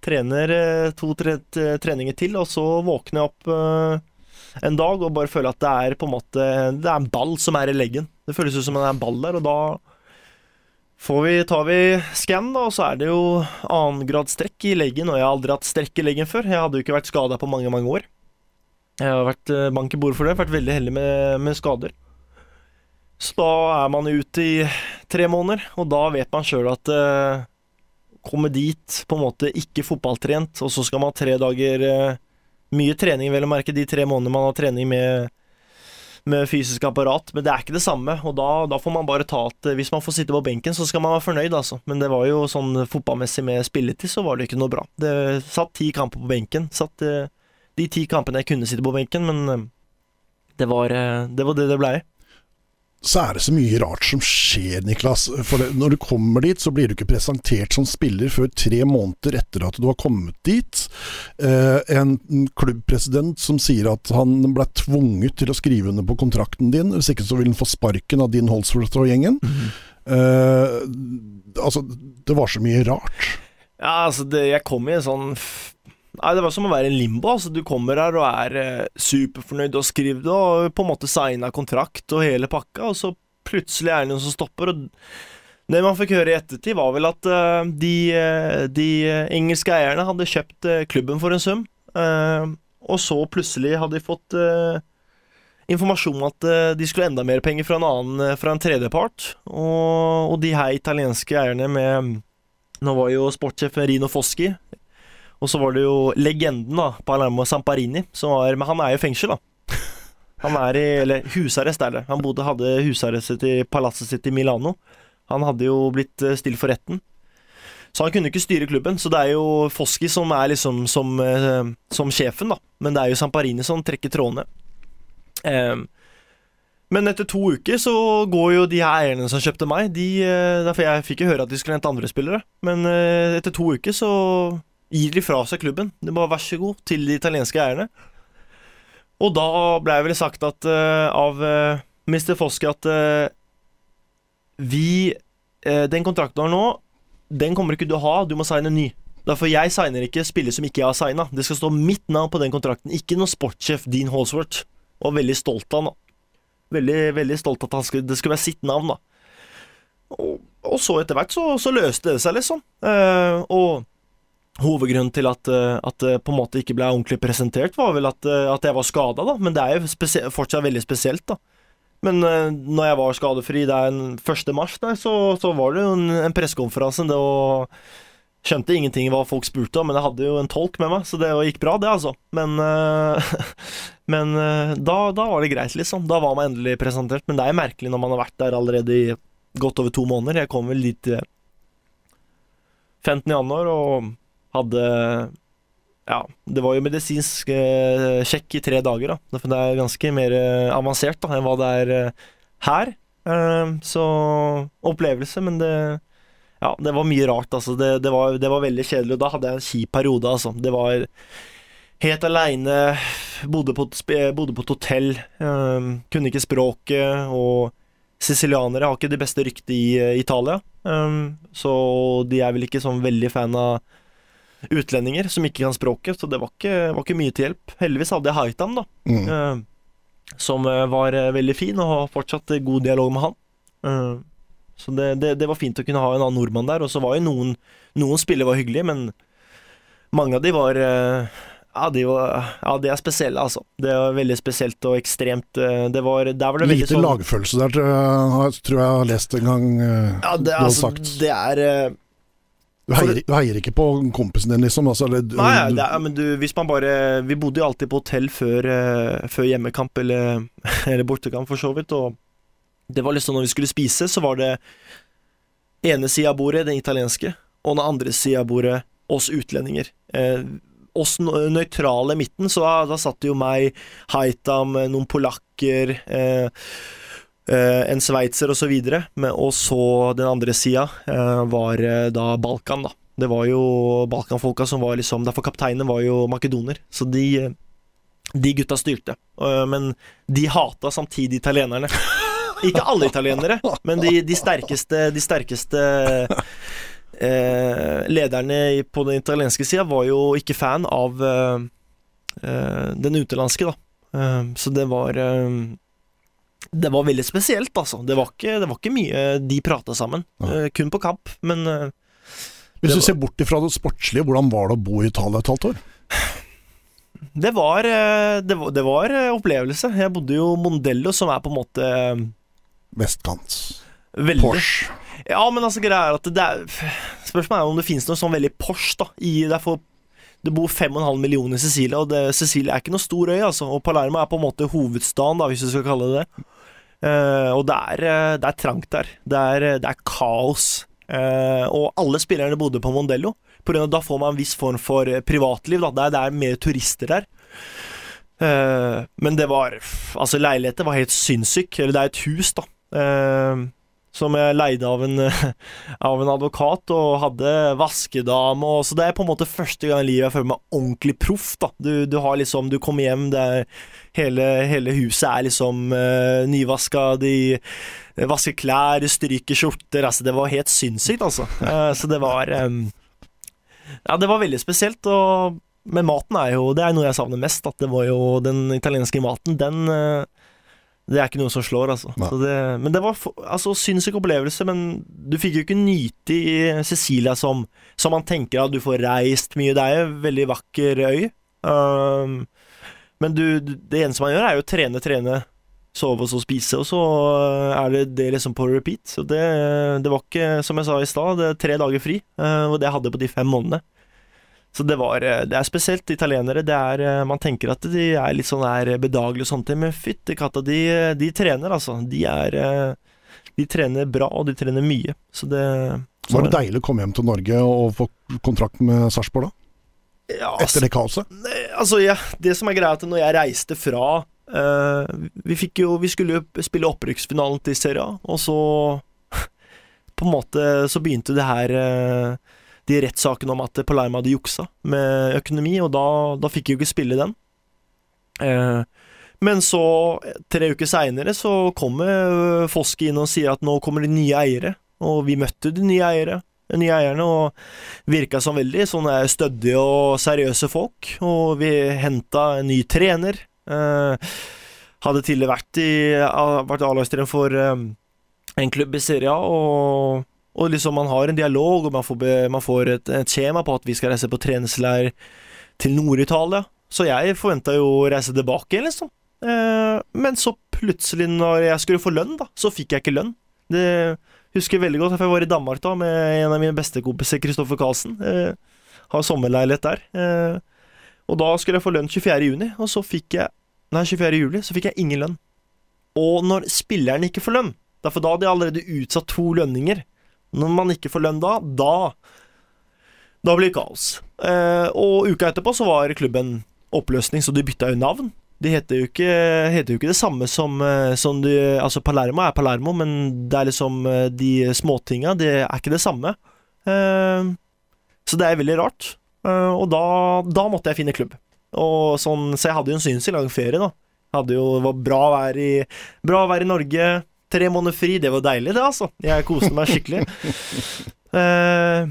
Trener to-tre treninger til, og så våkner jeg opp en dag og bare føler at det er på en måte Det er en ball som er i leggen. Det føles ut som det er en ball der, og da vi, tar vi skan da, så er det jo annengrads strekk i leggen. Og jeg har aldri hatt strekk i leggen før. Jeg hadde jo ikke vært skada på mange, mange år. Jeg har vært eh, bank i bordet for det. Vært veldig heldig med, med, skader. Så da er man ute i tre måneder, og da vet man sjøl at eh, Komme dit på en måte ikke fotballtrent, og så skal man ha tre dager eh, Mye trening, vel å merke, de tre månedene man har trening med med fysisk apparat, men det er ikke det samme. Og da, da, får man bare ta at eh, hvis man får sitte på benken, så skal man være fornøyd, altså. Men det var jo sånn fotballmessig med spilletid, så var det ikke noe bra. Det satt ti kamper på benken. Satt eh, de ti kampene jeg kunne sitte på benken, men eh, det var det var det, det blei
så er det så mye rart som skjer, Niklas. For det, når du kommer dit, så blir du ikke presentert som spiller før tre måneder etter at du har kommet dit. Eh, en klubbpresident som sier at han ble tvunget til å skrive under på kontrakten din, hvis ikke så vil han få sparken av din Holsworth-gjengen. Mm -hmm. eh, altså, det var så mye rart.
Ja, altså, det, jeg kom i en sånn Nei, Det var som å være i limbo. altså Du kommer her og er eh, superfornøyd og skriver det, og på en måte signa kontrakt og hele pakka, og så plutselig er det noen som stopper. og det man fikk høre i ettertid, var vel at uh, de, uh, de engelske eierne hadde kjøpt klubben for en sum, og så plutselig hadde de fått informasjon om at de skulle enda mer penger fra en annen, fra en tredjepart. Og, og de her italienske eierne med Nå var jo sportssjef Rino Foschi og så var det jo legenden, da, Palermo Samparini, som var Men han er jo i fengsel, da. Han er i Eller husarrest, er det. Han bodde, hadde husarrest i palasset sitt i Milano. Han hadde jo blitt eh, stilt for retten. Så han kunne ikke styre klubben, så det er jo Foski som er liksom som, eh, som sjefen, da. Men det er jo Samparini som trekker trådene. Um, men etter to uker så går jo de her eierne som kjøpte meg de, eh, Derfor jeg fikk jo høre at de skulle hente andre spillere. Men etter to uker så gir de fra seg klubben. Det bare vær så god til de italienske eierne. Og da ble det vel sagt at, uh, av uh, eh, Mr. Foske at uh, vi Den kontrakten du har nå, den kommer ikke du å ha, du må signe ny. Derfor jeg signer ikke spillere som ikke jeg har signa. Det skal stå mitt navn på den kontrakten, ikke noen sportssjef Dean Halsworth. Og veldig stolt av han, da. Veldig, veldig stolt at skulle, det skulle være sitt navn, da. Og, og så etter hvert så, så, løste det seg, liksom. Og Hovedgrunnen til at, eh, at, det på en måte ikke ble ordentlig presentert, var vel at, eh, at jeg var skada, da. Men det er jo fortsatt veldig spesielt, da. Men uh, når jeg var skadefri den 1. mars, der, så, så var det jo en, en pressekonferanse. Skjønte ingenting hva folk spurte om, men jeg hadde jo en tolk med meg, så det gikk bra, det, altså. Men, uh, *laughs* men uh, da, da, var det greit, liksom. Da var man endelig presentert. Men det er merkelig når man har vært der allerede i godt over to måneder. Jeg kom vel dit 15. januar og hadde ja, det var jo medisinsk eh, sjekk i tre dager, da. Det er ganske mer eh, avansert da, enn hva det er eh, her. Eh, så opplevelse, men det Ja, det var mye rart, altså. Det, det, var, det var, veldig kjedelig. Og da hadde jeg en kjip periode, altså. Det var helt aleine. Bodde, bodde, på et hotell. Eh, kunne ikke språket. Og sicilianere har ikke det beste ryktet i eh, Italia. så de er vel ikke sånn veldig fan av utlendinger som ikke kan språket, så det var ikke, var ikke mye til hjelp. Heldigvis hadde jeg Haitam, da, mm. uh, som uh, var uh, veldig fin, og har fortsatt god dialog med han. så det, det, det, var fint å kunne ha en annen nordmann der. Og så var jo noen Noen spillere var hyggelige, men mange av de var ja, de var, ja, de er spesielle, altså. Det var veldig spesielt og ekstremt det var, der var det
Lite sånn, lagfølelse der, tror jeg jeg har lest en gang.
Ja, det, altså, det er
du heier, du heier, ikke på kompisen din, liksom? Altså, eller,
Nei, er, men du, hvis man bare Vi bodde jo alltid på hotell før, uh, før hjemmekamp eller, *laughs* eller, bortekamp, for så vidt. Og det var liksom når vi skulle spise, så var det ene sida av bordet, den italienske, og den andre sida av bordet, oss utlendinger. Eh, oss nøytrale midten, så da, da satt jo meg, Haitam, noen polakker Eh, en sveitser osv. Og, og så den andre sida eh, var eh, da Balkan, da. Det var jo Balkanfolka som var liksom Derfor kapteinen var jo makedoner. Så de, de gutta styrte. Men de hata samtidig italienerne. *laughs* Ikke alle italienere, men de, de sterkeste, de sterkeste eh, lederne på den italienske sida var jo ikke fan av eh, den utenlandske, da. Eh, så det var det var veldig spesielt, altså. Det var ikke, det var ikke mye de prata sammen. Uh, kun på kamp, men uh,
Hvis du ser bort ifra det sportslige, hvordan var det å bo i Italia et halvt år?
Det var, eh, det var, det var opplevelse. Jeg bodde jo Mondello, som er på en måte
Vestkant.
Veldig.
Porsche.
Ja, men altså greia er at det er Spørsmålet er om det finnes noe sånn veldig Porsche da i, Det er for det bor 5,5 millioner i Sicilia, og det, Sicilia er ikke noe stor øy, altså. Og Palermo er på en måte hovedstaden, da, hvis du skal kalle det det. Uh, og det er, eh, det er, trangt der. Det er, det er kaos. Og alle spillerne bodde på Mondello. På grunn av Da får man en viss form for privatliv. Da. Det, er, det er mer turister der. Men det var Altså, leiligheten var helt sinnssyk. Eller det er et hus, da. Som jeg leide av en, *laughs* av en advokat, og hadde vaskedame. Og, så det er på en måte første gang i livet jeg føler meg ordentlig proff. da Du, du har liksom Du kommer hjem, det er Hele, hele huset er liksom uh, nyvaska, de vasker klær, stryker skjorter Altså, det var helt sinnssykt, altså. Uh, så det var um, Ja, det var veldig spesielt. Og, men maten er jo Det er noe jeg savner mest. At det var jo den italienske maten. Den uh, det er ikke noe som slår, altså. Det, men det var altså, sinnssyk opplevelse. Men du fikk jo ikke nyte i Cecilia som, som man tenker at du får reist mye. Det er jo en veldig vakker øy. Um, men du, det eneste man gjør, er jo trene, trene, sove og så spise, og så er det det liksom på repeat. Så det, det var ikke, som jeg sa i stad, tre dager fri, eh, og det jeg hadde på de fem månedene. Så det var eh, Det er spesielt italienere. Det er Man tenker at de er litt sånn der bedagelige og sånne ting, men fytti katta, de, de, trener, altså. De er De trener bra, og de trener mye. Så det
så Var det deilig å komme hjem til Norge og få kontrakt med Sarpsborg, da?
Ja,
Etter det kaoset?
Altså, ja, det som er greia, at når jeg reiste fra uh, Vi jo Vi skulle jo spille opprykksfinalen til Serie A, og så *laughs* På en måte så begynte det her uh, De rettssakene om at Palermo hadde juksa med økonomi, og da, da fikk jeg jo ikke spille den. Eh, men så, tre uker seinere, så kommer Foske inn og sier at nå kommer det nye eiere, og vi møtte de nye eiere de nye eierne, og virka som veldig sånne stødige og seriøse folk. Og vi henta en ny trener. Eh, hadde tidligere vært, i, A-lagstrener for eh, en klubb i Serie A, og, og, liksom man har en dialog, og man får, be, man får et, et, skjema på at vi skal reise på treningsleir til Nord-Italia. Så jeg forventa jo å reise tilbake, liksom. Eh, men så plutselig, når jeg skulle få lønn, da, så fikk jeg ikke lønn. Det husker jeg veldig godt, for jeg var i Danmark da med en av mine bestekompiser, Kristoffer Karlsen. Eh, har sommerleilighet der. Eh, og da skulle jeg få lønn 24. juni, og så fikk jeg Nei, 24. juli, så fikk jeg ingen lønn. Og når spilleren ikke får lønn, derfor da hadde jeg allerede utsatt to lønninger. Når man ikke får lønn da, da Da blir det kaos. Eh, og uka etterpå så var klubben oppløsning, så de bytta jo navn. De heter jo ikke, heter jo ikke det samme som, eh, som de, Altså, Palermo er Palermo, men det er liksom eh, de småtinga, det er ikke det samme. Eh, så det er veldig rart. Eh, og da, da måtte jeg finne klubb. Og sånn, så jeg hadde jo en synsing lang ferie, da. Hadde jo, det var bra å være i, bra å være i Norge. Tre måneder fri, det var deilig, det, altså. Jeg koste meg skikkelig. *laughs* Eh,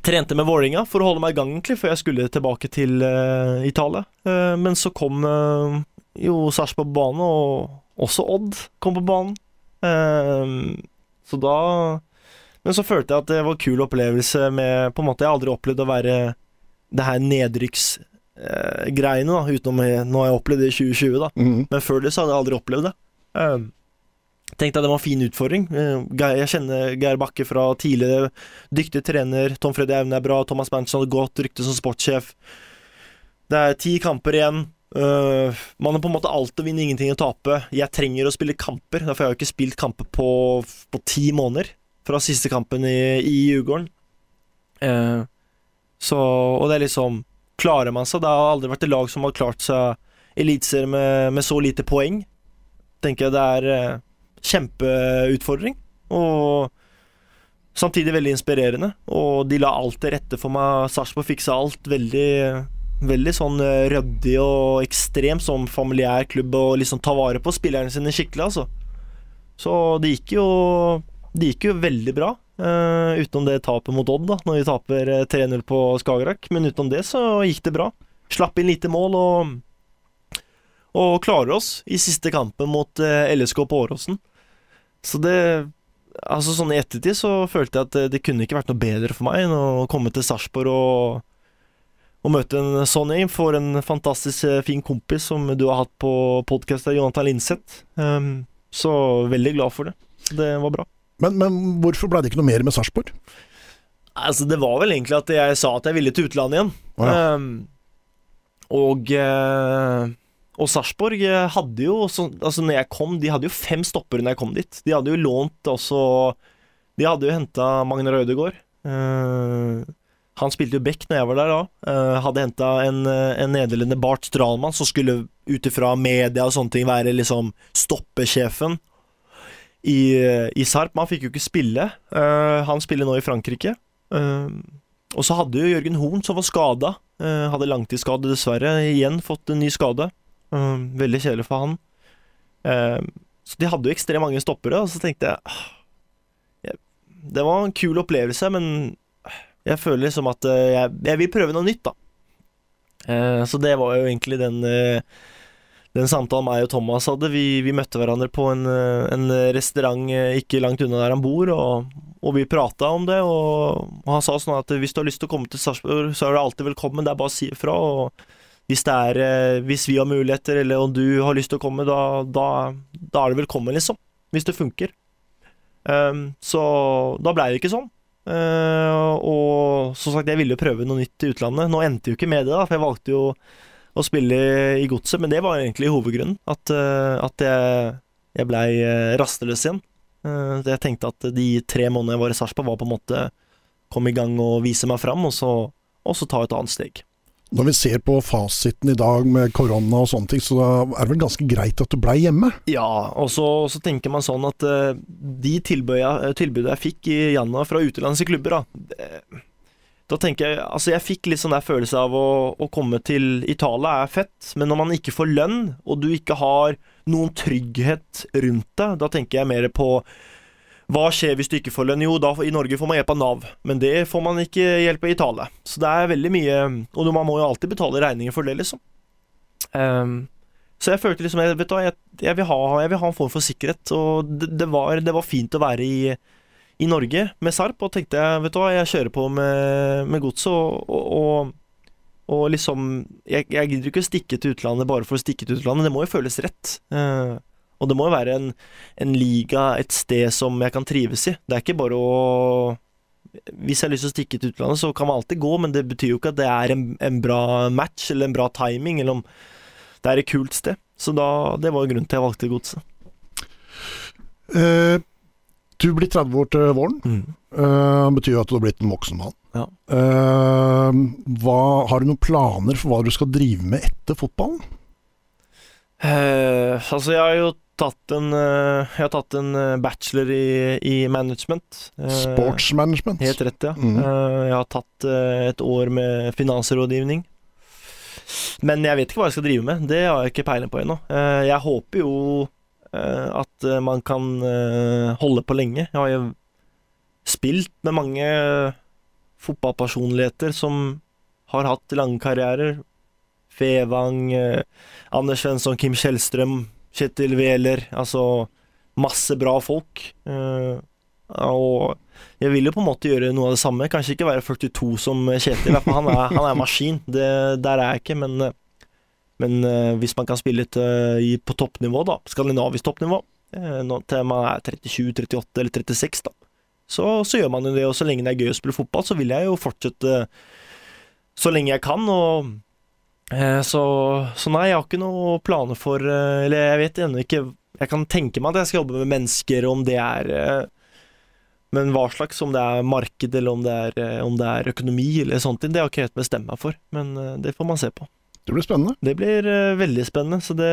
trente med Vålinga for å holde meg i gang, egentlig, før jeg skulle tilbake til eh, Italia. Eh, men så kom eh, jo Sarpsborg på banen, og også Odd kom på banen. Eh, så da Men så følte jeg at det var en kul opplevelse med På en måte, jeg har aldri opplevd å være det her nedrykksgreiene, da, utenom nå har jeg opplevd det i 2020, da.
Mm.
Men før det så hadde jeg aldri opplevd det. Uh, tenkte jeg det var en fin utfordring. Eh, jeg kjenner Geir Bakke fra tidligere. Dyktig trener. Tom Freddy Aune er bra. Thomas Manchin hadde godt rykte som sportssjef. Det er ti kamper igjen. Eh, man har på en måte alt å vinne, ingenting å tape. Jeg trenger å spille kamper, derfor har jeg ikke spilt kamper på, på ti måneder. Fra siste kampen i, i Djurgården. Eh, så Og det er liksom Klarer man seg? Det har aldri vært et lag som har klart seg eliteserie med, med så lite poeng. Tenker jeg det er kjempeutfordring. Og samtidig veldig inspirerende. Og de la alt til rette for meg. Sarpsborg fiksa alt veldig Veldig sånn eh, ryddig og ekstremt sånn familiær klubb og liksom ta vare på spillerne sine skikkelig, altså. Så det gikk jo Det gikk jo veldig bra. Uh, utenom det tapet mot Odd, da, når vi taper eh, 3-0 på Skagerrak. Men utenom det så gikk det bra. Slapp inn lite mål og og klarer oss i siste kampen mot uh, LSK på Åråsen. Så det Altså sånn i ettertid så følte jeg at det, det kunne ikke vært noe bedre for meg enn å komme til Sarpsborg og, og møte en sånn gjeng. Får en fantastisk eh, fin kompis som du har hatt på podkasten, Jonathan Linseth. Um, så veldig glad for det. Det var bra.
Men, men hvorfor ble det ikke noe mer med Sarpsborg?
Altså, det var vel egentlig at jeg sa at jeg ville til utlandet igjen.
Oh, ja.
um, og eh, og Sarpsborg eh, hadde jo så, Altså, når jeg kom De hadde jo fem stoppere når jeg kom dit. De hadde jo lånt også De hadde jo henta Magnar Ødegaard. Uh, han spilte jo back når jeg var der da. Uh, hadde henta en, en nederlender, Bart Stralman, som skulle ut ifra media og sånne ting være liksom stoppesjefen i, i Sarp. Men han fikk jo ikke spille. Uh, han spiller nå i Frankrike. Og så hadde jo Jørgen Horn, som var skada. hadde langtidsskade, dessverre. Igjen fått en ny skade. Eh, veldig kjedelig for han. Eh, så de hadde jo ekstremt mange stoppere, og så tenkte jeg Det var en kul opplevelse, men jeg føler liksom at eh, jeg, jeg vil prøve noe nytt, da. Eh, så det var jo egentlig den eh, den samtalen meg og Thomas hadde. Vi, vi møtte hverandre på en, eh, en restaurant ikke langt unna der han bor, og, og vi prata om det. Og, og han sa sånn at hvis du har lyst til å komme til Sarpsborg, så er du alltid velkommen. Det er bare å si ifra. Og hvis, er, eh, hvis vi har muligheter, eller om du har lyst til å komme, da, da, da er du velkommen, liksom. Hvis det funker. Um, så da blei det ikke sånn. Uh, og som sagt, jeg ville jo prøve noe nytt i utlandet. Nå endte jo ikke med det, da, for jeg valgte jo å spille i godset, men det var egentlig hovedgrunnen. At, uh, at jeg, jeg blei rastløs igjen. Uh, jeg tenkte at de tre månedene jeg var i Sarpsborg, var på en måte komme i gang og vise meg fram, og så, og så ta et annet steg.
Når vi ser på fasiten i dag med korona og sånne ting, så er det vel ganske greit at du blei hjemme?
Ja, og så, så tenker man sånn at uh, de tilbudene tilbudet jeg fikk i januar fra utenlandske klubber, da det, Da tenker jeg Altså, jeg fikk litt sånn der følelse av å, å komme til Italia er fett, men når man ikke får lønn, og du ikke har noen trygghet rundt det, da tenker jeg mer på hva skjer hvis du ikke får lønn? Jo, da i Norge får man hjelp av Nav, men det får man ikke hjelp av i Italia. Så det er veldig mye Og man må jo alltid betale regninger for det, liksom. Um, så jeg følte liksom Vet du hva, jeg, jeg, vil ha, jeg vil ha en form for sikkerhet. Og det, det, var, det var fint å være i, i Norge med Sarp, og tenkte jeg vet du hva, jeg kjører på med, med godset. Og, og, Og liksom Jeg, jeg gidder ikke å stikke til utlandet bare for å stikke til utlandet, det må jo føles rett. Eh, og det må jo være en, en liga, et sted som jeg kan trives i. Det er ikke bare å Hvis jeg har lyst til å stikke til utlandet, så kan man alltid gå, men det betyr jo ikke at det er en, en bra match eller en bra timing, eller om det er et kult sted. Så da, det var grunnen til jeg valgte Godset.
Eh, du blir 30 år til våren.
Mm.
Eh, betyr jo at du har blitt en voksen mann.
Ja.
Eh, hva, har du noen planer for hva du skal drive med etter fotballen?
Eh, altså, jeg har jo tatt en, eh, jeg har tatt en eh, bachelor i, i management. Eh,
Sportsmanagement?
Helt rett, ja. Eh, jeg har tatt et år med finansrådgivning. Men jeg vet ikke hva jeg skal drive med. Det har jeg ikke peiling på ennå. Jeg håper jo at man kan holde på lenge. Jeg har jo spilt med mange fotballpersonligheter som har hatt lange karrierer. Fevang, Anders Svensson, Kim Kjellstrøm, Kjetil Wæler. Altså masse bra folk. Eh, og jeg vil jo på en måte gjøre noe av det samme. Kanskje ikke være 42 som Kjetil, for han er, han er maskin. Det, der er jeg ikke, men, men eh, hvis man kan spille litt eh, på toppnivå, da, skandinavisk toppnivå, til man er 37, 38 eller 36, da, så, så gjør man jo det. Og så lenge det er gøy å spille fotball, så vil jeg jo fortsette så lenge jeg kan. og så, så nei, jeg har ikke noe planer for eh, Eller jeg vet ennå ikke Jeg kan tenke meg at jeg skal jobbe med mennesker, om det er eh, Men hva slags, om det er marked, eller om det er, eh, om det er økonomi, eller sånt, det har jeg ikke helt bestemt meg for. Men eh, det får man se på.
Det blir spennende.
Det blir eh, veldig spennende, så det,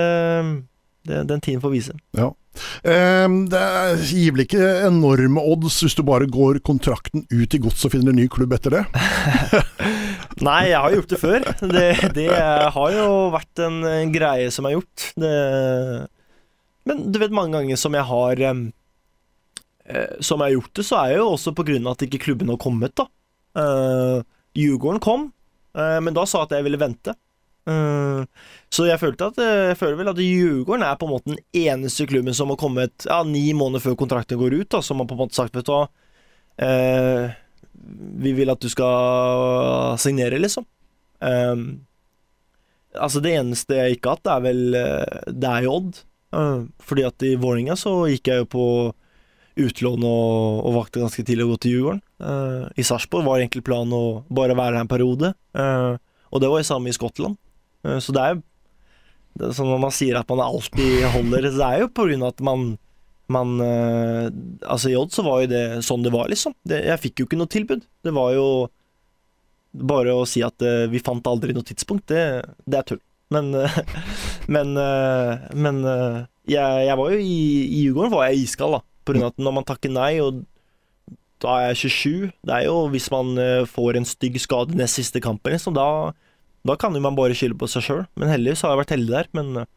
det Den tiden får vise.
Eh, det gir vel ikke enorme odds hvis du bare går kontrakten ut i gods og finner en ny klubb etter det. *laughs*
Nei, jeg har gjort det før. Det, det har jo vært en, greie som har gjort. Det, men du vet, mange ganger som jeg har eh, Som jeg har gjort det, så er jeg jo også på grunn av at ikke klubben har kommet, da. Eh, Djurgården kom, eh, men da sa jeg at jeg ville vente. Eh, så jeg følte at eh, Jeg føler vel at Djurgården er på en måte den eneste klubben som har kommet ja, ni måneder før kontrakten går ut, da, som har på en måte sagt, vet du eh, Vi vil at du skal signere, liksom. Eh, altså, det eneste jeg ikke har hatt, er vel eh, Det er jo Odd. Eh, fordi at i Vålerenga så gikk jeg jo på utlån og, og valgte ganske tidlig å gå til Djurgården. Eh, I Sarpsborg var egentlig planen å bare være her en periode, og det var jo samme i Skottland. Eh, så det er jo det er sånn Når man sier at man alltid holder, det er jo på grunn av at man man eh, Altså, i Odd så var jo det sånn det var, liksom. Det, jeg fikk jo ikke noe tilbud. Det var jo bare å si at eh, vi fant aldri noe tidspunkt, det, det er tull. Men *laughs* Men, men jeg, jeg var jo i, i Djurgården var jeg iskald, da. På grunn av at når man takker nei, og da er jeg 27 Det er jo hvis man får en stygg skade nest siste kampen, liksom, da, da kan jo man bare skylde på seg sjøl. Men heldigvis har jeg vært heldig der. Men eh,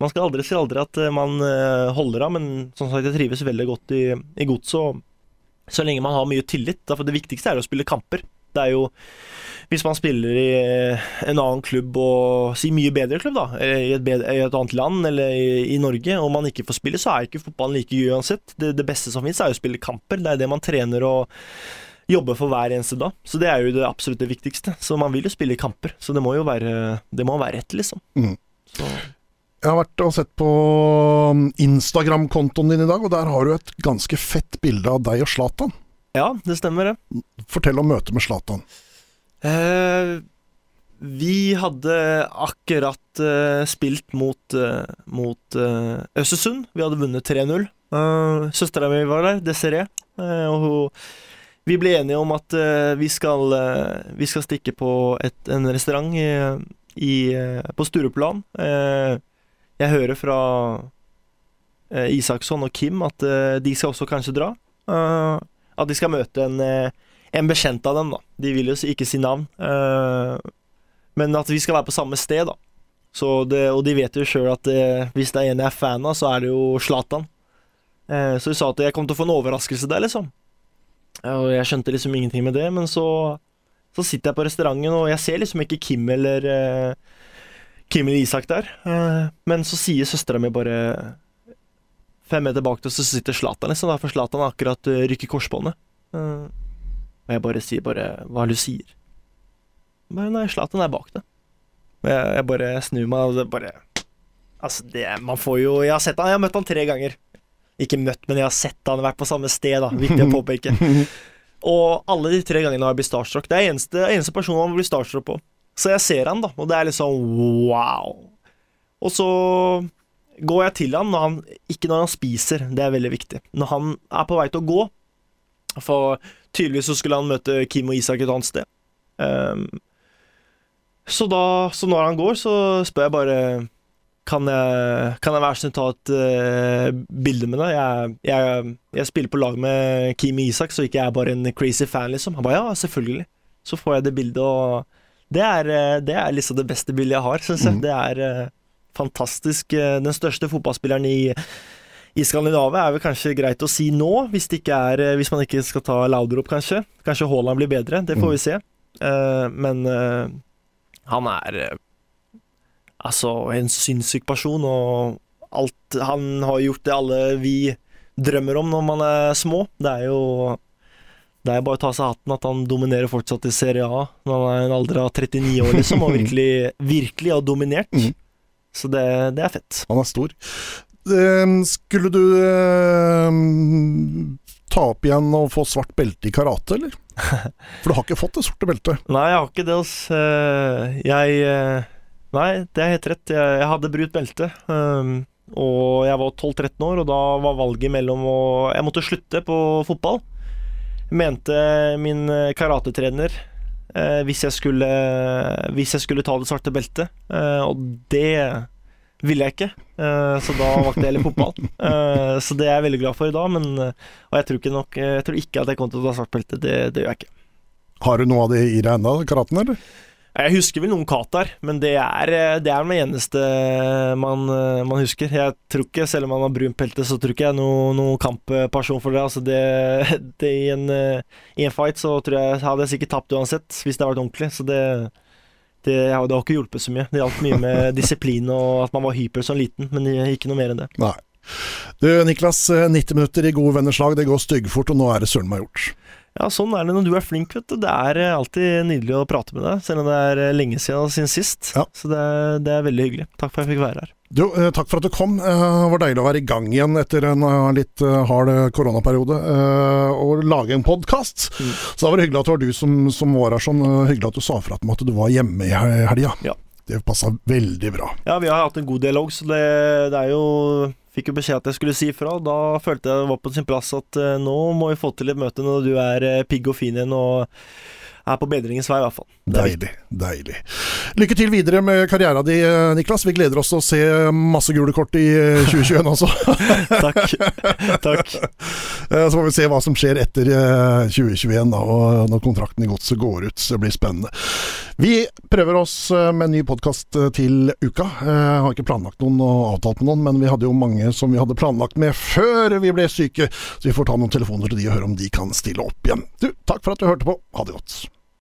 man skal aldri si aldri at eh, man eh, holder av. Men som sagt, jeg trives veldig godt i, i godset, så lenge man har mye tillit. For det viktigste er å spille kamper. Det er jo hvis man spiller i en annen klubb, og si mye bedre klubb, da, i et, bedre, i et annet land eller i, i Norge, og man ikke får spille, så er ikke fotballen like gøy uansett. Det, det beste som finnes, er å spille kamper. Det er det man trener og jobber for hver eneste dag. Så det er jo det absolutt det viktigste. Så man vil jo spille kamper, så det må jo være, det må være rett, liksom.
Mm.
Så,
Jeg har vært og sett på um, Instagram-kontoen din i dag, og der har du et ganske fett bilde av deg og Zlatan.
ja, det stemmer, det.
Fortell om møtet med Zlatan.
Eh, vi hadde akkurat eh, spilt mot, eh, mot eh, Østersund. Vi hadde vunnet 3-0. Uh, Søstera mi var der, Desiree. Eh, og hun, vi ble enige om at eh, vi, skal, eh, vi skal stikke på et, en restaurant i, i, eh, på Stureplan. Jeg hører fra Isaksson og Kim at de skal også kanskje dra. At de skal møte en en bekjent av dem, da. De vil jo ikke si navn. men at vi skal være på samme sted, da. Det, og de vet jo sjøl at hvis det er en jeg er fan av, så er det jo Zlatan. Så de sa at jeg kom til å få en overraskelse der, liksom. Eh, Og jeg skjønte liksom ingenting med det, men så, så sitter jeg på restauranten, og jeg ser liksom ikke Kim eller eh, Kim eller Isak der. Eh, men så sier søstera mi bare fem meter bak til så sitter Zlatan, liksom. For Zlatan har akkurat uh, rykket korsbåndet. Eh, og jeg bare sier bare hva er det du sier? Bare, nei, Zlatan er bak det. Jeg, jeg bare snur meg, og det bare Altså, det Man får jo Jeg har sett han, jeg har møtt han tre ganger. Ikke møtt, men jeg har sett han vært på samme sted, da. Viktig å påpeke. *laughs* Og alle de tre gangene har jeg blitt starstruck. Det er eneste, eneste personen man blir starstruck på. Så jeg ser han, da, og det er liksom wow. Og så går jeg til han, når han ikke når han spiser, det er veldig viktig. Når han er på vei til å gå, for tydeligvis så skulle han møte Kim og Isak et annet sted. Um, så da, så når han går, så spør jeg bare kan jeg, kan jeg være snill ta et uh, bilde med deg? Jeg, jeg, jeg, spiller på lag med Kimi Isak, så ikke jeg er bare en crazy fan, liksom. Han bare ja, selvfølgelig. Så får jeg det bildet, og det er, eh, det er liksom det beste bildet jeg har, syns jeg. Mm. Det er uh, fantastisk. Den største fotballspilleren i, i Skandinavia er vel kanskje greit å si nå, hvis, er, hvis man ikke skal ta Lauder opp, kanskje. Kanskje Haaland blir bedre, det får mm. vi se. Uh, men han er Altså, en sinnssyk person, og alt Han har gjort det alle vi drømmer om når man er små. Det er jo det er bare å ta seg hatten at han dominerer fortsatt i Serie A når han er en alder av 39 år, liksom, og virkelig, virkelig har dominert. Mm. Så det, det, er fett.
Han er stor. Ehm, skulle du eh, ta opp igjen og få svart belte i karate, eller? *laughs* For du har ikke fått det sorte beltet?
Nei, jeg har ikke det. Altså. Jeg eh, Nei, det er helt rett. Jeg, jeg hadde brutt belte. Um, og jeg var 12-13 år, og da var valget mellom å Jeg måtte slutte på fotball. Mente min eh, karatetrener Uh, hvis, jeg skulle, hvis jeg skulle ta det svarte beltet. Uh, og det ville jeg ikke, uh, så da valgte jeg heller fotball. *laughs* Så det er jeg veldig glad for i dag, men, og jeg tror, ikke nok, jeg tror ikke at jeg kommer til å ta svart belte. Det, det gjør jeg ikke.
Har du noe av det i deg ennå, karaten, eller?
Jeg husker vel noen Qatar, men det er, eh, det er den eneste man, eh, man, husker. Jeg tror ikke, Selv om man har brunt belte, så tror ikke jeg noen noe kampperson for det. Altså det, *laughs* det i, en, eh, i, en, fight så tror jeg hadde jeg sikkert tapt uansett, hvis det hadde vært ordentlig. Så det, det, det har ikke hjulpet så mye. Det hjalp mye med *laughs* disiplin og at man var hyper som liten, men ikke noe mer enn det.
Nei. Du Niklas, 90 minutter i gode venners lag, det går styggfort, og nå er det søren meg gjort.
Ja, sånn er det når du er flink, vet du. Det er eh, alltid nydelig å prate med deg, selv om det er eh, lenge siden sin sist. Ja. Så det, det, er veldig hyggelig. Takk for at jeg fikk være her.
Du, eh, takk for at du kom. Det var deilig å være i gang igjen etter en litt hard koronaperiode og lage en podkast. Mm. Så det var hyggelig at det var du som, som var her sånn. Hyggelig at du sa fra til meg at du var hjemme i helga. Ja. Det passa veldig bra.
Ja, vi har hatt en god dialog, så det, det er jo Fikk jo beskjed at jeg skulle si ifra. Da følte jeg det var på sin plass at uh, nå må vi få til et møte når du er uh, pigg og fin igjen og er på bedringens vei, i hvert fall.
Deilig. Deilig. Lykke til videre med karrieren din, eh, Niklas. Vi gleder oss til å se masse gule kort i 2021 også. *laughs*
Takk. Takk. *laughs*
Så får vi se hva som skjer etter 2021, da, og når kontrakten i Godset går ut. Så det blir spennende. Vi prøver oss eh, med en ny podkast eh, til uka. Jeg eh, har ikke planlagt noen og avtalt med noen, men vi hadde jo mange som vi hadde planlagt med før vi ble syke, så vi får ta noen telefoner til de og høre om de kan stille opp igjen. Du, takk for at du hørte på. Ha det godt.